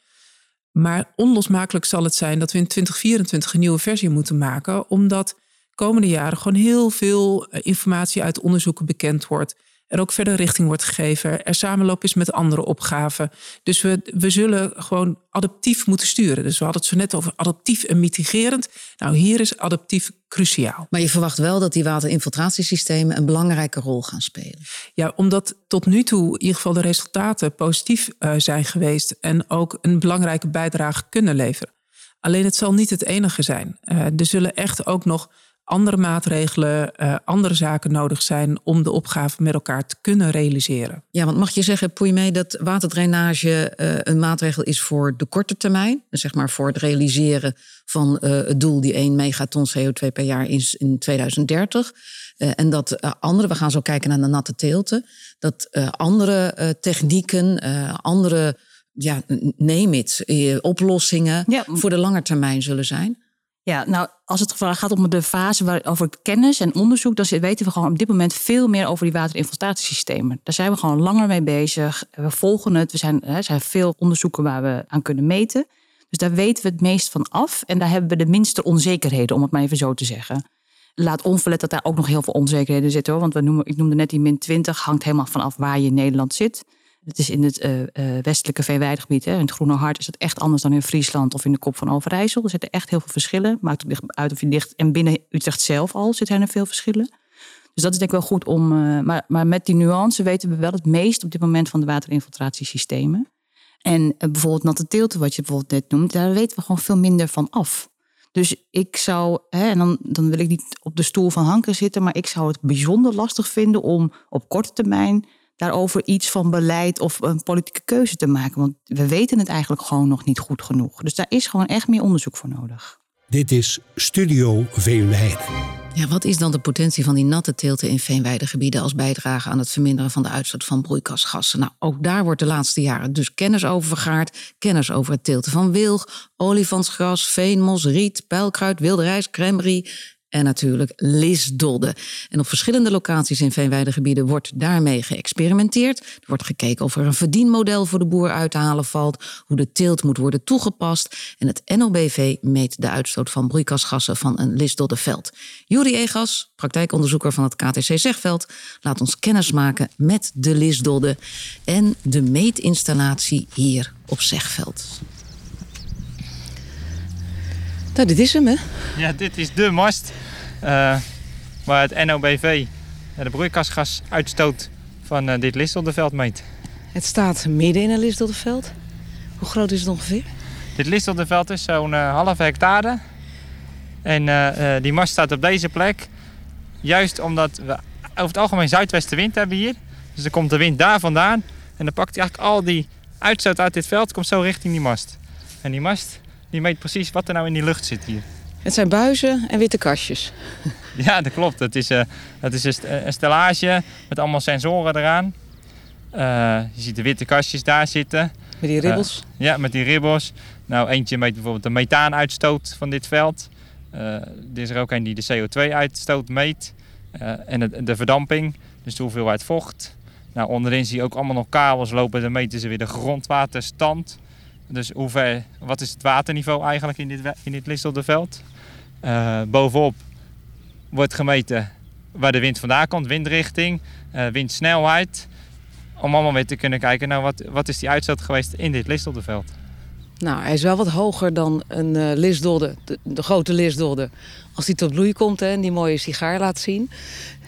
Maar onlosmakelijk zal het zijn dat we in 2024 een nieuwe versie moeten maken, omdat komende jaren gewoon heel veel informatie uit onderzoeken bekend wordt. Er ook verder richting wordt gegeven. Er samenloop is met andere opgaven. Dus we, we zullen gewoon adaptief moeten sturen. Dus we hadden het zo net over adaptief en mitigerend. Nou, hier is adaptief cruciaal.
Maar je verwacht wel dat die waterinfiltratiesystemen een belangrijke rol gaan spelen.
Ja, omdat tot nu toe in ieder geval de resultaten positief uh, zijn geweest en ook een belangrijke bijdrage kunnen leveren. Alleen het zal niet het enige zijn. Uh, er zullen echt ook nog andere maatregelen, uh, andere zaken nodig zijn om de opgave met elkaar te kunnen realiseren.
Ja, want mag je zeggen, mee, dat waterdrainage uh, een maatregel is voor de korte termijn, zeg maar voor het realiseren van uh, het doel die 1 megaton CO2 per jaar is in 2030. en dat andere, we gaan zo kijken naar de natte teelten, dat andere technieken, andere, ja, neem het, oplossingen ja. voor de lange termijn zullen zijn.
Ja, nou, als het gaat om de fase over kennis en onderzoek, dan weten we gewoon op dit moment veel meer over die waterinfiltratiesystemen. Daar zijn we gewoon langer mee bezig. We volgen het. We zijn, er zijn veel onderzoeken waar we aan kunnen meten. Dus daar weten we het meest van af. En daar hebben we de minste onzekerheden, om het maar even zo te zeggen. Laat onverlet dat daar ook nog heel veel onzekerheden zitten hoor. Want we noemen, ik noemde net die min 20, hangt helemaal vanaf waar je in Nederland zit. Het is in het uh, uh, westelijke Veenweidgebied, hè, in het Groene Hart, is het echt anders dan in Friesland of in de Kop van Overijssel. Er zitten echt heel veel verschillen. Maakt het uit of je dicht. En binnen Utrecht zelf al zitten er veel verschillen. Dus dat is denk ik wel goed om. Uh, maar, maar met die nuance weten we wel het meest op dit moment van de waterinfiltratiesystemen. En bijvoorbeeld natte teelten, wat je bijvoorbeeld net noemt, daar weten we gewoon veel minder van af. Dus ik zou, hè, en dan, dan wil ik niet op de stoel van Hanker zitten, maar ik zou het bijzonder lastig vinden om op korte termijn daarover iets van beleid of een politieke keuze te maken. Want we weten het eigenlijk gewoon nog niet goed genoeg. Dus daar is gewoon echt meer onderzoek voor nodig.
Dit is Studio Veenweide.
Ja, wat is dan de potentie van die natte teelten in veenweidegebieden als bijdrage aan het verminderen van de uitstoot van broeikasgassen? Nou, ook daar wordt de laatste jaren dus kennis over vergaard. Kennis over het teelten van wilg, olifantsgras, veenmos, riet, pijlkruid, wilde rijst, en natuurlijk Lisdodde. En op verschillende locaties in veenweidegebieden wordt daarmee geëxperimenteerd. Er wordt gekeken of er een verdienmodel voor de boer uit te halen valt, hoe de teelt moet worden toegepast. En het NOBV meet de uitstoot van broeikasgassen van een Lisdoddeveld. Juri Egas, praktijkonderzoeker van het KTC Zegveld, laat ons kennis maken met de Lisdodde en de meetinstallatie hier op Zegveld. Nou, dit is hem, hè?
Ja, dit is de mast uh, waar het NOBV de broeikasgasuitstoot van uh, dit Listoldeveld meet.
Het staat midden in een Listoldeveld. Hoe groot is het ongeveer?
Dit Listoldeveld is zo'n uh, halve hectare. En die mast staat op deze plek. Juist omdat we over het algemeen zuidwestenwind hebben hier. Dus dan komt de wind daar vandaan. En dan pakt hij eigenlijk al die uitstoot uit dit veld, komt zo richting die mast. En die mast die meet precies wat er nou in die lucht zit hier.
Het zijn buizen en witte kastjes.
Ja, dat klopt. Het is, uh, het is een stellage met allemaal sensoren eraan. Uh, je ziet de witte kastjes daar zitten.
Met die ribbels?
Uh, ja, met die ribbels. Nou, eentje meet bijvoorbeeld de methaanuitstoot van dit veld. er is er ook een die de CO2-uitstoot meet. en de, de verdamping, dus de hoeveelheid vocht. Nou, onderin zie je ook allemaal nog kabels lopen. Dan meten ze weer de grondwaterstand. Dus hoe ver, wat is het waterniveau eigenlijk in dit, in dit Lisseldeveld? Uh, bovenop wordt gemeten waar de wind vandaan komt, windrichting, uh, windsnelheid. Om allemaal weer te kunnen kijken, nou wat, wat is die uitstoot geweest in dit Listeldeveld?
Nou, hij is wel wat hoger dan een uh, Lisdodde, de, de, grote Lisdodde. Als die tot bloei komt hè, en die mooie sigaar laat zien.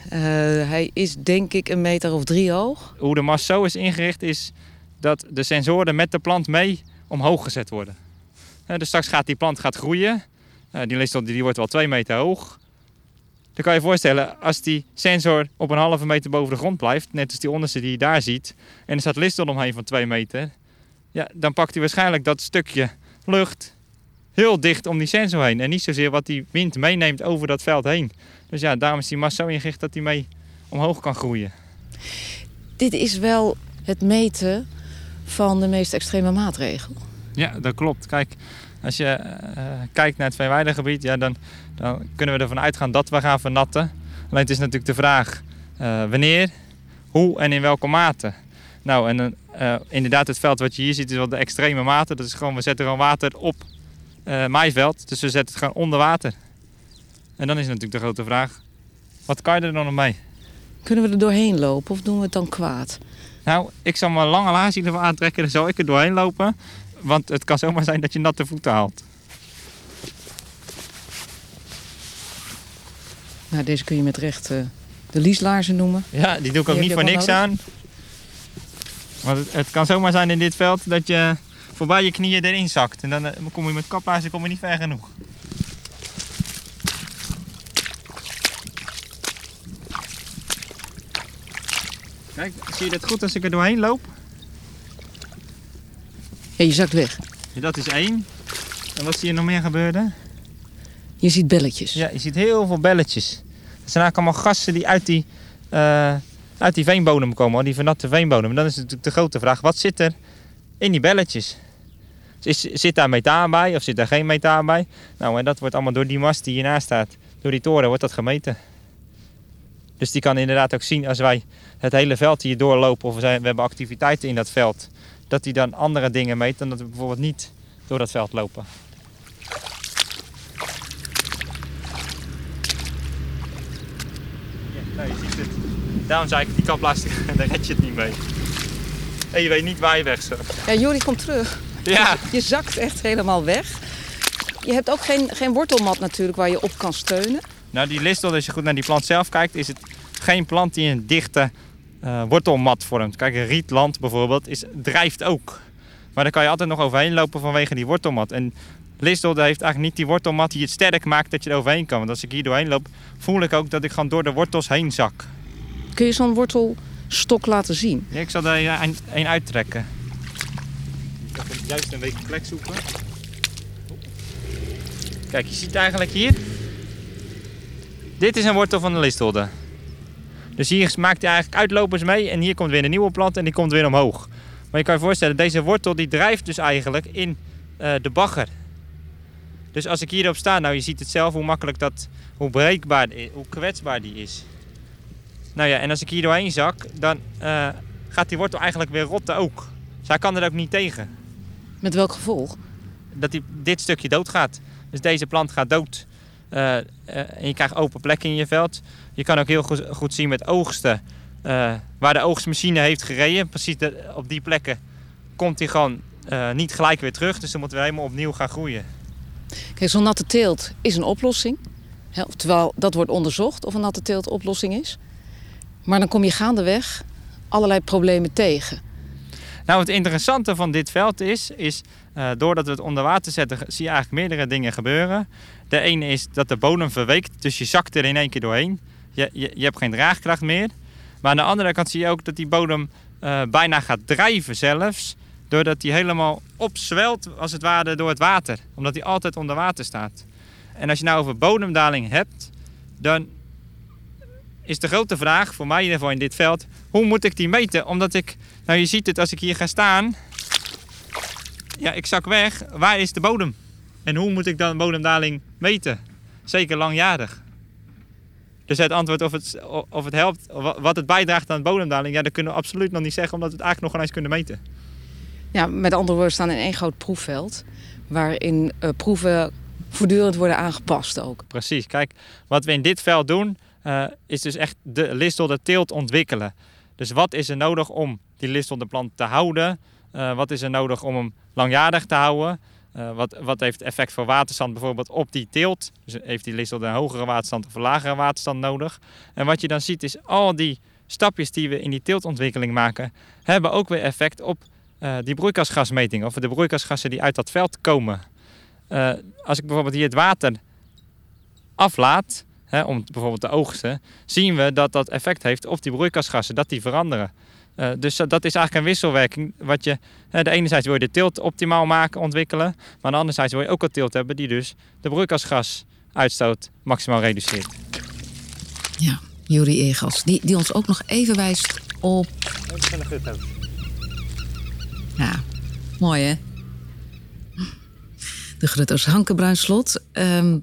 Uh, hij is denk ik een meter of drie hoog.
Hoe de mast zo is ingericht is dat de sensoren met de plant mee omhoog gezet worden. dus straks gaat die plant gaat groeien. die listel die wordt wel twee meter hoog. Dan kan je je voorstellen, als die sensor op een halve meter boven de grond blijft, net als die onderste die je daar ziet, en er staat listel omheen van twee meter, ja, dan pakt hij waarschijnlijk dat stukje lucht heel dicht om die sensor heen. En niet zozeer wat die wind meeneemt over dat veld heen. Dus ja, daarom is die massa zo ingericht dat hij mee omhoog kan groeien.
Dit is wel het meten van de meest extreme maatregel.
Ja, dat klopt. Kijk, als je uh, kijkt naar het Veenweidegebied, ja, dan, dan kunnen we ervan uitgaan dat we gaan vernatten. Alleen het is natuurlijk de vraag uh, wanneer, hoe en in welke mate. Nou, en uh, inderdaad, het veld wat je hier ziet is wel de extreme mate. Dat is gewoon, we zetten gewoon water op maaiveld. Dus we zetten het gewoon onder water. En dan is natuurlijk de grote vraag, wat kan je er dan nog mee?
Kunnen we er doorheen lopen of doen we het dan kwaad?
Nou, ik zal mijn lange laars ervan aantrekken. Dan zal ik er doorheen lopen. Want het kan zomaar zijn dat je natte voeten haalt.
Nou, deze kun je met recht uh, de lieslaarzen noemen.
Ja, die doe ik ook niet voor niks aan. Want het, het, kan zomaar zijn in dit veld dat je voorbij je knieën erin zakt. En dan uh, kom je met kaplaarzen kom je niet ver genoeg. Kijk, zie je dit goed als ik er doorheen loop?
Ja, je zakt weg.
Ja, dat is één. En wat zie je nog meer gebeuren?
Je ziet belletjes.
Ja, je ziet heel veel belletjes. Dat zijn eigenlijk allemaal gassen die uit die, eh, uit die veenbodem komen, die vernatte veenbodem. En dan is natuurlijk de grote vraag, wat zit er in die belletjes? Is, zit daar methaan bij of zit daar geen methaan bij? Nou, en dat wordt allemaal door die mast die hiernaast staat, door die toren, wordt dat gemeten. Dus die kan inderdaad ook zien als wij het hele veld hier doorlopen of we, zijn, we hebben activiteiten in dat veld, dat die dan andere dingen meet dan dat we bijvoorbeeld niet door dat veld lopen. Ja, nou, je ziet het. Daarom zei ik, die kapplastic, daar red je het niet mee. En je weet niet waar je weg zit.
Ja, Jori komt terug.
Ja,
Je zakt echt helemaal weg. Je hebt ook geen, geen wortelmat natuurlijk waar je op kan steunen.
Nou die listel, als je goed naar die plant zelf kijkt, is het geen plant die een dichte eh, wortelmat vormt. Kijk, een rietland bijvoorbeeld is, drijft ook. Maar daar kan je altijd nog overheen lopen vanwege die wortelmat. En listel heeft eigenlijk niet die wortelmat die het sterk maakt dat je er overheen kan. Want als ik hier doorheen loop, voel ik ook dat ik gewoon door de wortels heen zak.
Kun je zo'n wortelstok laten zien?
Ja, ik zal er een, een uittrekken. Ik ga juist een beetje plek zoeken. Kijk, je ziet eigenlijk hier. Dit is een wortel van de listholde. Dus hier maakt hij eigenlijk uitlopers mee en hier komt weer een nieuwe plant en die komt weer omhoog. Maar je kan je voorstellen, deze wortel die drijft dus eigenlijk in eh, de bagger. Dus als ik hierop sta, nou je ziet het zelf hoe makkelijk dat, hoe breekbaar, hoe kwetsbaar die is. Nou ja, en als ik hier doorheen zak, dan eh, gaat die wortel eigenlijk weer rotten ook. Dus hij kan er ook niet tegen.
Met welk gevolg?
Dat die, dit stukje doodgaat. Dus deze plant gaat dood. Eh, eh, en je krijgt open plekken in je veld. Je kan ook heel goed, goed zien met oogsten. eh, waar de oogstmachine heeft gereden. Precies de- op die plekken komt hij gewoon niet gelijk weer terug. Dus dan moeten we helemaal opnieuw gaan groeien.
Kijk, zo'n natte teelt is een oplossing. Hè, terwijl dat wordt onderzocht of een natte teelt oplossing is. Maar dan kom je gaandeweg allerlei problemen tegen.
Nou, het interessante van dit veld is, is eh, doordat we het onder water zetten, zie je eigenlijk meerdere dingen gebeuren. De ene is dat de bodem verweekt, dus je zakt er in één keer doorheen. Je, je, je hebt geen draagkracht meer. Maar aan de andere kant zie je ook dat die bodem eh, bijna gaat drijven zelfs. Doordat die helemaal opzwelt, als het ware, door het water. Omdat die altijd onder water staat. En als je nou over bodemdaling hebt, dan is de grote vraag, voor mij in ieder geval in dit veld, hoe moet ik die meten? Omdat ik, nou je ziet het als ik hier ga staan, ja ik zak weg, waar is de bodem? En hoe moet ik dan bodemdaling meten? Zeker langjarig. Dus het antwoord of het, of het helpt, wat het bijdraagt aan de bodemdaling, ja, dat kunnen we absoluut nog niet zeggen, omdat we het eigenlijk nog geen eens kunnen meten.
Ja, met andere woorden, we staan in één groot proefveld. Waarin eh, proeven voortdurend worden aangepast ook.
Precies, kijk, wat we in dit veld doen, eh, is dus echt de listelde teelt ontwikkelen. Dus wat is er nodig om die listelde plant te houden? Eh, wat is er nodig om hem langjarig te houden? Eh, wat, wat heeft effect voor waterstand bijvoorbeeld op die teelt? Dus heeft die listelde een hogere waterstand of een lagere waterstand nodig? En wat je dan ziet is al die stapjes die we in die teeltontwikkeling maken, hebben ook weer effect op eh, die broeikasgasmeting of de broeikasgassen die uit dat veld komen. Als ik bijvoorbeeld hier het water aflaat, hè, om bijvoorbeeld te oogsten, zien we dat dat effect heeft op die broeikasgassen, dat die veranderen. Eh, dus dat is eigenlijk een wisselwerking. Wat je, hè, de ene zijde wil je de teelt optimaal maken, ontwikkelen, maar de andere zijde wil je ook een teelt hebben die dus de broeikasgasuitstoot maximaal reduceert.
Ja, Juri Egas, die, die ons ook nog even wijst op... Ja, mooi hè? De Grutto's Hankebruinslot. Ehm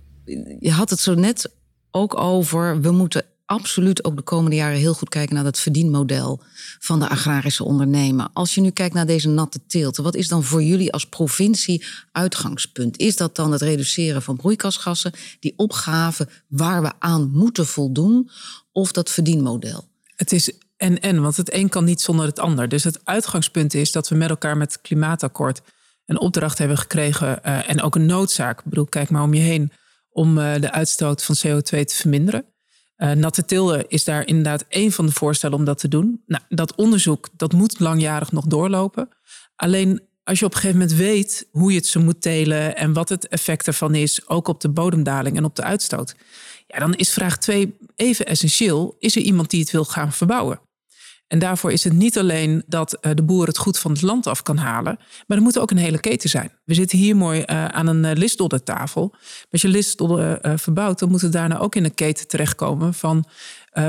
je had het zo net ook over... we moeten absoluut ook de komende jaren heel goed kijken... naar dat verdienmodel van de agrarische ondernemer. Als je nu kijkt naar deze natte teelt... wat is dan voor jullie als provincie uitgangspunt? Is dat dan het reduceren van broeikasgassen... die opgave waar we aan moeten voldoen... of dat verdienmodel?
Het is en en, want het een kan niet zonder het ander. Dus het uitgangspunt is dat we met elkaar met het klimaatakkoord een opdracht hebben gekregen eh, en ook een noodzaak. Ik bedoel, kijk maar om je heen om eh, de uitstoot van CO2 te verminderen. Eh, natte tilde is daar inderdaad één van de voorstellen om dat te doen. Nou, dat onderzoek dat moet langjarig nog doorlopen. Alleen als je op een gegeven moment weet hoe je het zo moet telen en wat het effect ervan is, ook op de bodemdaling en op de uitstoot, ja, dan is vraag 2 even essentieel. Is er iemand die het wil gaan verbouwen? En daarvoor is het niet alleen dat de boer het goed van het land af kan halen, maar er moet ook een hele keten zijn. We zitten hier mooi aan een listdoddertafel. Maar als je listdodder verbouwt, dan moet het daarna ook in een keten terechtkomen van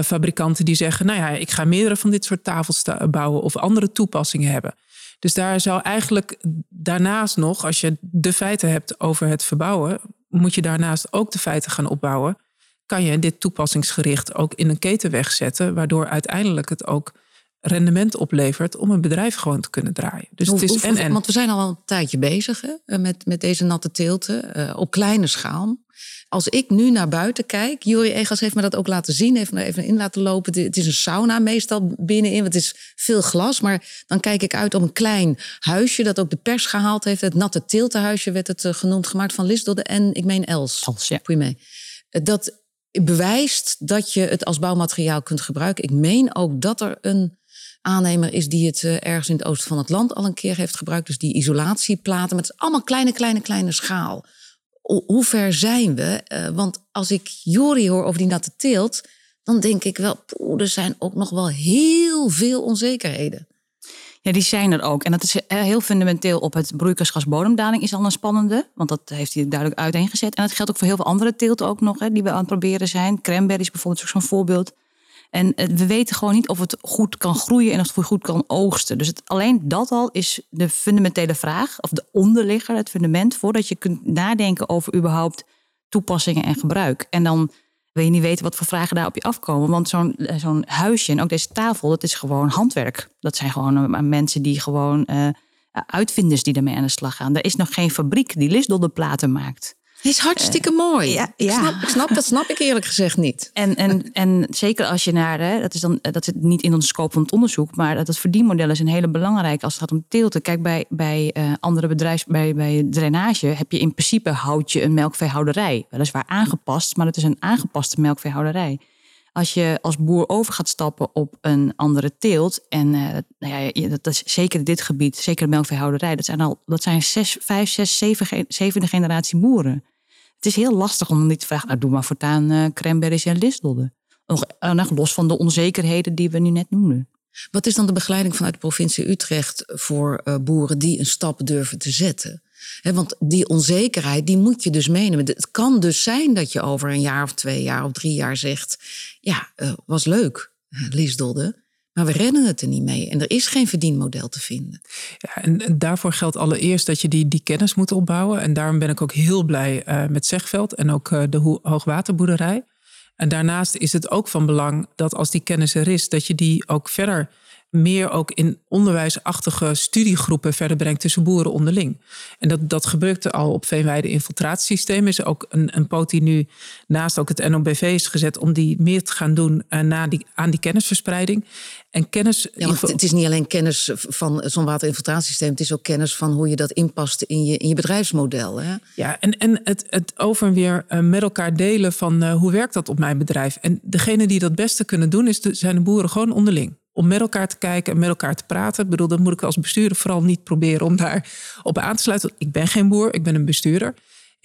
fabrikanten die zeggen, nou ja, ik ga meerdere van dit soort tafels bouwen of andere toepassingen hebben. Dus daar zou eigenlijk daarnaast nog, als je de feiten hebt over het verbouwen, moet je daarnaast ook de feiten gaan opbouwen. Kan je dit toepassingsgericht ook in een keten wegzetten, waardoor uiteindelijk het ook rendement oplevert om een bedrijf gewoon te kunnen draaien. Dus het is en, en.
Want we zijn al een tijdje bezig hè, met, met deze natte teelten uh, op kleine schaal. Als ik nu naar buiten kijk, Juri Egas heeft me dat ook laten zien, heeft me even in laten lopen. Het is een sauna meestal binnenin, want het is veel glas. Maar dan kijk ik uit op een klein huisje dat ook de pers gehaald heeft. Het natte teeltenhuisje werd het eh, genoemd, gemaakt van Lisdode en ik meen Els.
Els, ja.
mee. Dat bewijst dat je het als bouwmateriaal kunt gebruiken. Ik meen ook dat er een aannemer is die het eh, ergens in het oosten van het land al een keer heeft gebruikt. Dus die isolatieplaten. met allemaal kleine, kleine, kleine schaal hoe ver zijn we? Uh, want als ik Jori hoor over die natte teelt, dan denk ik wel, poeh, er zijn ook nog wel heel veel onzekerheden.
Ja, die zijn er ook. En dat is eh, heel fundamenteel op het broeikasgasbodemdaling is al een spannende. Want dat heeft hij duidelijk uiteengezet. En dat geldt ook voor heel veel andere teelten ook nog, hè, die we aan het proberen zijn. Cranberries bijvoorbeeld is ook zo'n voorbeeld. En eh, we weten gewoon niet of het goed kan groeien en of het goed kan oogsten. Dus het, alleen dat al is de fundamentele vraag, of de onderligger, het fundament, voordat je kunt nadenken over überhaupt toepassingen en gebruik. En dan wil je niet weten wat voor vragen daar op je afkomen. Want zo'n eh, huisje en ook deze tafel, dat is gewoon handwerk. Dat zijn gewoon uh, mensen die gewoon uh, uitvinders die ermee aan de slag gaan. Er is nog geen fabriek die platen maakt
is hartstikke uh, mooi. Ja, ik, Snap, ik snap, dat snap ik eerlijk gezegd niet.
En, en, en zeker als je naar, hè, dat is dan dat zit niet in ons scope van het onderzoek, maar dat het verdienmodel is een hele belangrijke als het gaat om teelten. Kijk, bij, bij uh, andere bedrijfs, bij, bij drainage heb je in principe houd je een melkveehouderij. Weliswaar aangepast, maar het is een aangepaste melkveehouderij. Als je als boer over gaat stappen op een andere teelt, en uh, nou ja, dat is zeker dit gebied, zeker de melkveehouderij, dat zijn al dat zijn zes, vijf, zes, zeven, zevende generatie boeren. Het is heel lastig om niet te vragen, nou doe maar voortaan uh, cranberries en listdodden. Nog, uh, nog los van de onzekerheden die we nu net noemden.
Wat is dan de begeleiding vanuit de provincie Utrecht voor uh, boeren die een stap durven te zetten? Want die onzekerheid, die moet je dus meenemen. Het kan dus zijn dat je over een jaar of twee jaar of drie jaar zegt... ja, was leuk, Liesdodde. Maar we redden het er niet mee en er is geen verdienmodel te vinden.
Ja, en, daarvoor geldt allereerst dat je die, die kennis moet opbouwen. En daarom ben ik ook heel blij uh, met Zegveld en ook uh, de hoogwaterboerderij. En daarnaast is het ook van belang dat als die kennis er is, dat je die ook verder meer ook in onderwijsachtige studiegroepen verder brengt tussen boeren onderling. En dat, dat gebeurt al op Veenweide infiltratiesysteem. Is ook een, een poot die nu naast ook het NOBV is gezet om die meer te gaan doen uh, na die, aan die kennisverspreiding. En kennis.
Ja, want het is niet alleen kennis van zo'n waterinfiltratiesysteem, het is ook kennis van hoe je dat inpast in je, in je bedrijfsmodel. Hè?
Ja, en, en het, het over en weer uh, met elkaar delen van uh, hoe werkt dat op mijn bedrijf. En degene die dat beste kunnen doen, is de, zijn de boeren gewoon onderling om met elkaar te kijken en met elkaar te praten. Ik bedoel, dat moet ik als bestuurder vooral niet proberen om daar op aan te sluiten. Ik ben geen boer, ik ben een bestuurder.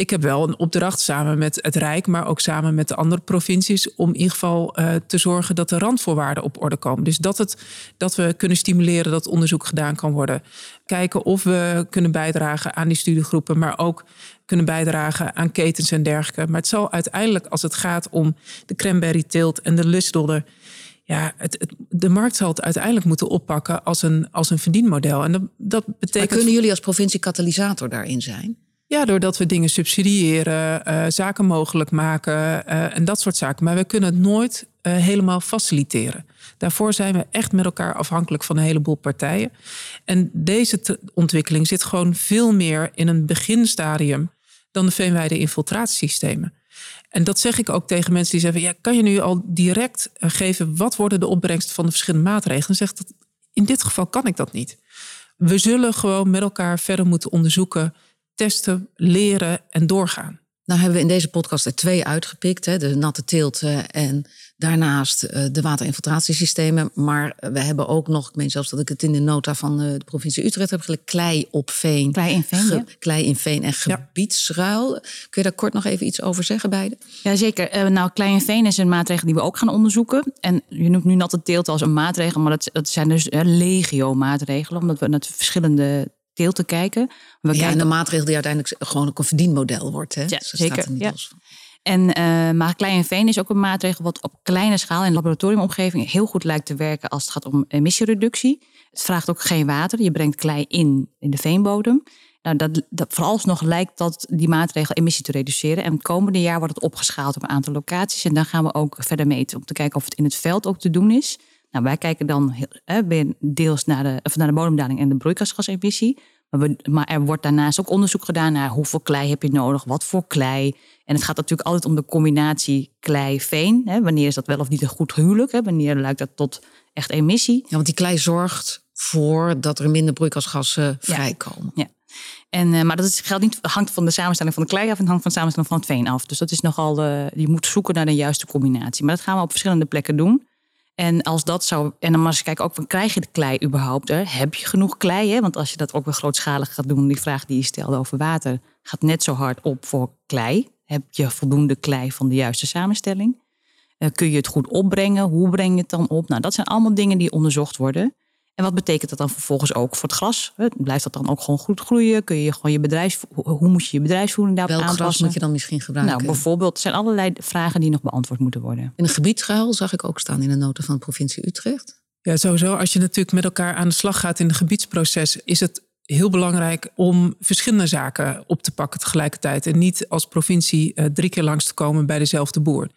Ik heb wel een opdracht samen met het Rijk, maar ook samen met de andere provincies, om in ieder geval uh, te zorgen dat de randvoorwaarden op orde komen. Dus dat, het, dat we kunnen stimuleren dat onderzoek gedaan kan worden. Kijken of we kunnen bijdragen aan die studiegroepen, maar ook kunnen bijdragen aan ketens en dergelijke. Maar het zal uiteindelijk, als het gaat om de cranberry teelt en de lustdodder, ja, het, de markt zal het uiteindelijk moeten oppakken als een, als een verdienmodel. En dat, dat betekent.
Maar kunnen jullie als provincie katalysator daarin zijn?
Ja, doordat we dingen subsidiëren, uh, zaken mogelijk maken uh, en dat soort zaken. Maar we kunnen het nooit uh, helemaal faciliteren. Daarvoor zijn we echt met elkaar afhankelijk van een heleboel partijen. En deze ontwikkeling zit gewoon veel meer in een beginstadium dan de veenweide infiltratiesystemen. En dat zeg ik ook tegen mensen die zeggen: ja, kan je nu al direct eh, geven wat worden de opbrengsten van de verschillende maatregelen? En zegt dat in dit geval kan ik dat niet. We zullen gewoon met elkaar verder moeten onderzoeken, testen, leren en doorgaan.
Nou hebben we in deze podcast er twee uitgepikt. Hè? De natte teelt en daarnaast uh, de waterinfiltratiesystemen. Maar we hebben ook nog, ik meen zelfs dat ik het in de nota van uh, de provincie Utrecht heb gelezen, klei op veen.
Klei in veen, ja.
Klei in veen en gebiedsruil. Kun je daar kort nog even iets over zeggen, beide?
Jazeker. Uh, nou, klei in veen is een maatregel die we ook gaan onderzoeken. En je noemt nu natte teelt als een maatregel, maar dat, dat zijn dus legio maatregelen. Omdat we naar verschillende te kijken.
We ja, kijken... en de maatregel die uiteindelijk gewoon ook een verdienmodel wordt. Hè?
Ja, dus zeker. Ja. En uh, maar klein veen is ook een maatregel wat op kleine schaal in laboratoriumomgeving heel goed lijkt te werken als het gaat om emissiereductie. Het vraagt ook geen water. Je brengt klei in in de veenbodem. Nou, dat, dat, vooralsnog lijkt dat die maatregel emissie te reduceren. En het komende jaar wordt het opgeschaald op een aantal locaties. En dan gaan we ook verder meten om te kijken of het in het veld ook te doen is. Nou, wij kijken dan deels naar de, of naar de bodemdaling en de broeikasgasemissie. Maar, we, maar, er wordt daarnaast ook onderzoek gedaan naar hoeveel klei heb je nodig, wat voor klei. En het gaat natuurlijk altijd om de combinatie klei-veen. Wanneer is dat wel of niet een goed huwelijk? Hè? Wanneer leidt dat tot echt emissie?
Ja, want die klei zorgt voor dat er minder broeikasgassen vrijkomen.
Ja. En, uh, maar dat is, geldt niet, hangt van de samenstelling van de klei af en hangt van de samenstelling van het veen af. Dus dat is nogal, uh, je moet zoeken naar de juiste combinatie. Maar dat gaan we op verschillende plekken doen. En als dat zou. En dan maar kijken ook van krijg je de klei überhaupt? Hè? Heb je genoeg klei? Hè? Want als je dat ook weer grootschalig gaat doen, die vraag die je stelde over water, gaat net zo hard op voor klei. Heb je voldoende klei van de juiste samenstelling? Uh, kun je het goed opbrengen? Hoe breng je het dan op? Nou, dat zijn allemaal dingen die onderzocht worden. En wat betekent dat dan vervolgens ook voor het gras? Blijft dat dan ook gewoon goed groeien? Kun je gewoon je bedrijf, hoe moet je je bedrijfsvoering daarop
Welk
aanpassen?
gras moet je dan misschien gebruiken?
Nou, bijvoorbeeld, er zijn allerlei vragen die nog beantwoord moeten worden.
In een gebiedsruil zag ik ook staan in de nota van de provincie Utrecht.
Ja, sowieso. Als je natuurlijk met elkaar aan de slag gaat in een gebiedsproces, is het heel belangrijk om verschillende zaken op te pakken tegelijkertijd. En niet als provincie uh, drie keer langs te komen bij dezelfde boer.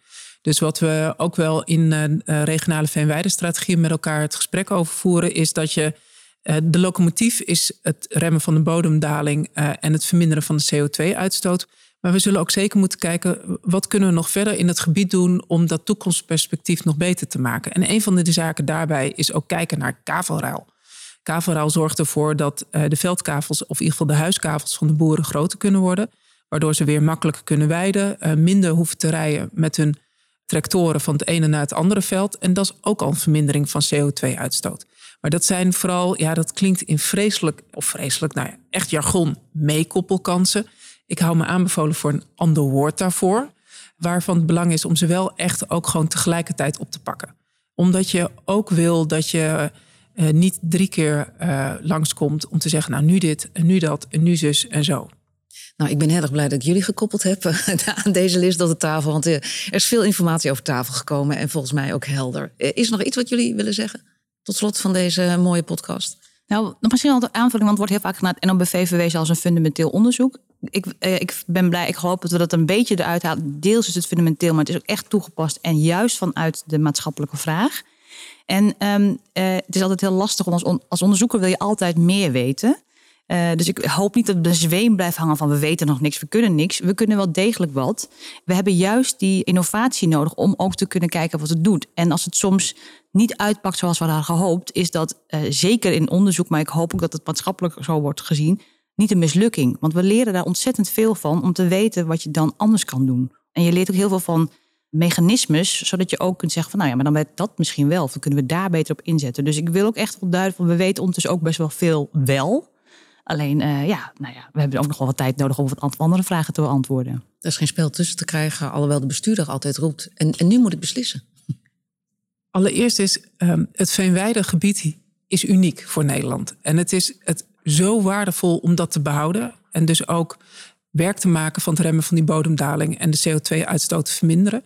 Dus wat we ook wel in uh, regionale veenweidestrategieën met elkaar het gesprek over voeren, is dat je uh, de locomotief is het remmen van de bodemdaling en het verminderen van de CO2-uitstoot. Maar we zullen ook zeker moeten kijken, wat kunnen we nog verder in het gebied doen om dat toekomstperspectief nog beter te maken. En een van de zaken daarbij is ook kijken naar kavelruil. Kavelruil zorgt ervoor dat de veldkavels, of in ieder geval de huiskavels van de boeren groter kunnen worden. Waardoor ze weer makkelijker kunnen weiden, minder hoeven te rijden met hun tractoren van het ene naar het andere veld. En dat is ook al een vermindering van CO2-uitstoot. Maar dat zijn vooral, ja, dat klinkt in vreselijk, of vreselijk, nou ja, echt jargon, meekoppelkansen. Ik hou me aanbevolen voor een ander woord daarvoor. Waarvan het belang is om ze wel echt ook gewoon tegelijkertijd op te pakken. Omdat je ook wil dat je uh, niet drie keer uh, langskomt om te zeggen, nou nu dit en nu dat en nu zus en zo.
Nou, ik ben heel erg blij dat ik jullie gekoppeld heb aan deze list op de tafel. Want er is veel informatie over tafel gekomen en volgens mij ook helder. Is er nog iets wat jullie willen zeggen? Tot slot van deze mooie podcast.
Nou, misschien al de aanvulling, want het wordt heel vaak gedaan. En dan bij VVW als een fundamenteel onderzoek. Ik, eh, ik ben blij, ik hoop dat we dat een beetje eruit halen. Deels is het fundamenteel, maar het is ook echt toegepast. En juist vanuit de maatschappelijke vraag. En um, uh, het is altijd heel lastig om als, als onderzoeker wil je altijd meer weten. Uh, dus ik hoop niet dat de zweem blijft hangen van we weten nog niks, we kunnen niks. We kunnen wel degelijk wat. We hebben juist die innovatie nodig om ook te kunnen kijken wat het doet. En als het soms niet uitpakt zoals we hadden gehoopt, is dat uh, zeker in onderzoek, maar ik hoop ook dat het maatschappelijk zo wordt gezien, niet een mislukking. Want we leren daar ontzettend veel van om te weten wat je dan anders kan doen. En je leert ook heel veel van mechanismes, zodat je ook kunt zeggen van nou ja, maar dan weet dat misschien wel. Dan kunnen we daar beter op inzetten. Dus ik wil ook echt wel duidelijk van we weten ondertussen ook best wel veel wel. Alleen, uh, ja, nou ja, we hebben ook nog wel wat tijd nodig om wat andere vragen te beantwoorden.
Er is geen spel tussen te krijgen, alhoewel de bestuurder altijd roept. En, en nu moet ik beslissen.
Allereerst is um, het Veenweide-gebied is uniek voor Nederland. En het is het zo waardevol om dat te behouden. En dus ook werk te maken van het remmen van die bodemdaling en de CO2-uitstoot te verminderen.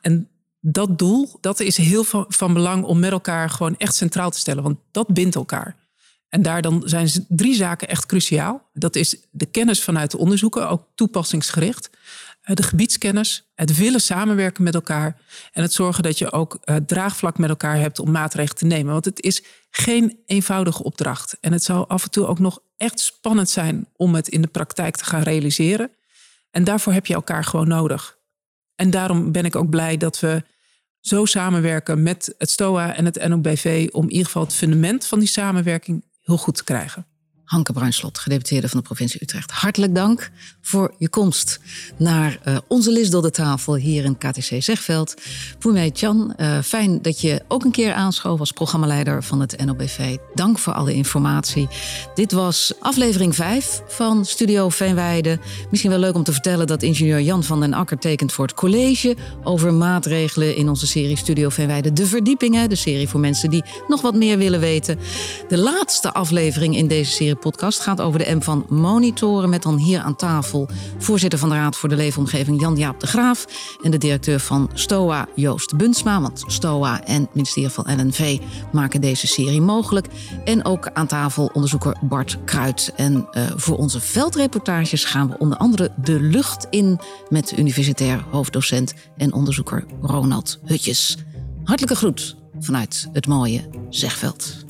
En dat doel, dat is heel van, van belang om met elkaar gewoon echt centraal te stellen. Want dat bindt elkaar. En daar dan zijn drie zaken echt cruciaal. Dat is de kennis vanuit de onderzoeken, ook toepassingsgericht. Eh, de gebiedskennis, het willen samenwerken met elkaar. En het zorgen dat je ook uh, draagvlak met elkaar hebt om maatregelen te nemen. Want het is geen eenvoudige opdracht. En het zou af en toe ook nog echt spannend zijn om het in de praktijk te gaan realiseren. En daarvoor heb je elkaar gewoon nodig. En daarom ben ik ook blij dat we zo samenwerken met het STOA en het NOBV om in ieder geval het fundament van die samenwerking heel goed te krijgen.
Hanke Bruinslot, gedeputeerde van de provincie Utrecht. Hartelijk dank voor je komst naar uh, onze Lisdelde tafel hier in KTC Zegveld. Mij, Jan, uh, fijn dat je ook een keer aanschoof als programmaleider van het NOBV. Dank voor alle informatie. Dit was aflevering 5 van Studio Veenweide. Misschien wel leuk om te vertellen dat ingenieur Jan van den Akker tekent voor het college over maatregelen in onze serie Studio Veenweide. De verdiepingen, de serie voor mensen die nog wat meer willen weten. De laatste aflevering in deze serie podcast gaat over de M van monitoren. Met dan hier aan tafel voorzitter van de Raad voor de Leefomgeving Jan-Jaap de Graaf. En de directeur van STOA Joost Bunsma. Want STOA en het ministerie van LNV maken deze serie mogelijk. En ook aan tafel onderzoeker Bart Kruid. En uh, voor onze veldreportages gaan we onder andere de lucht in met universitair hoofddocent en onderzoeker Ronald Hutjes. Hartelijke groet vanuit het mooie Zegveld.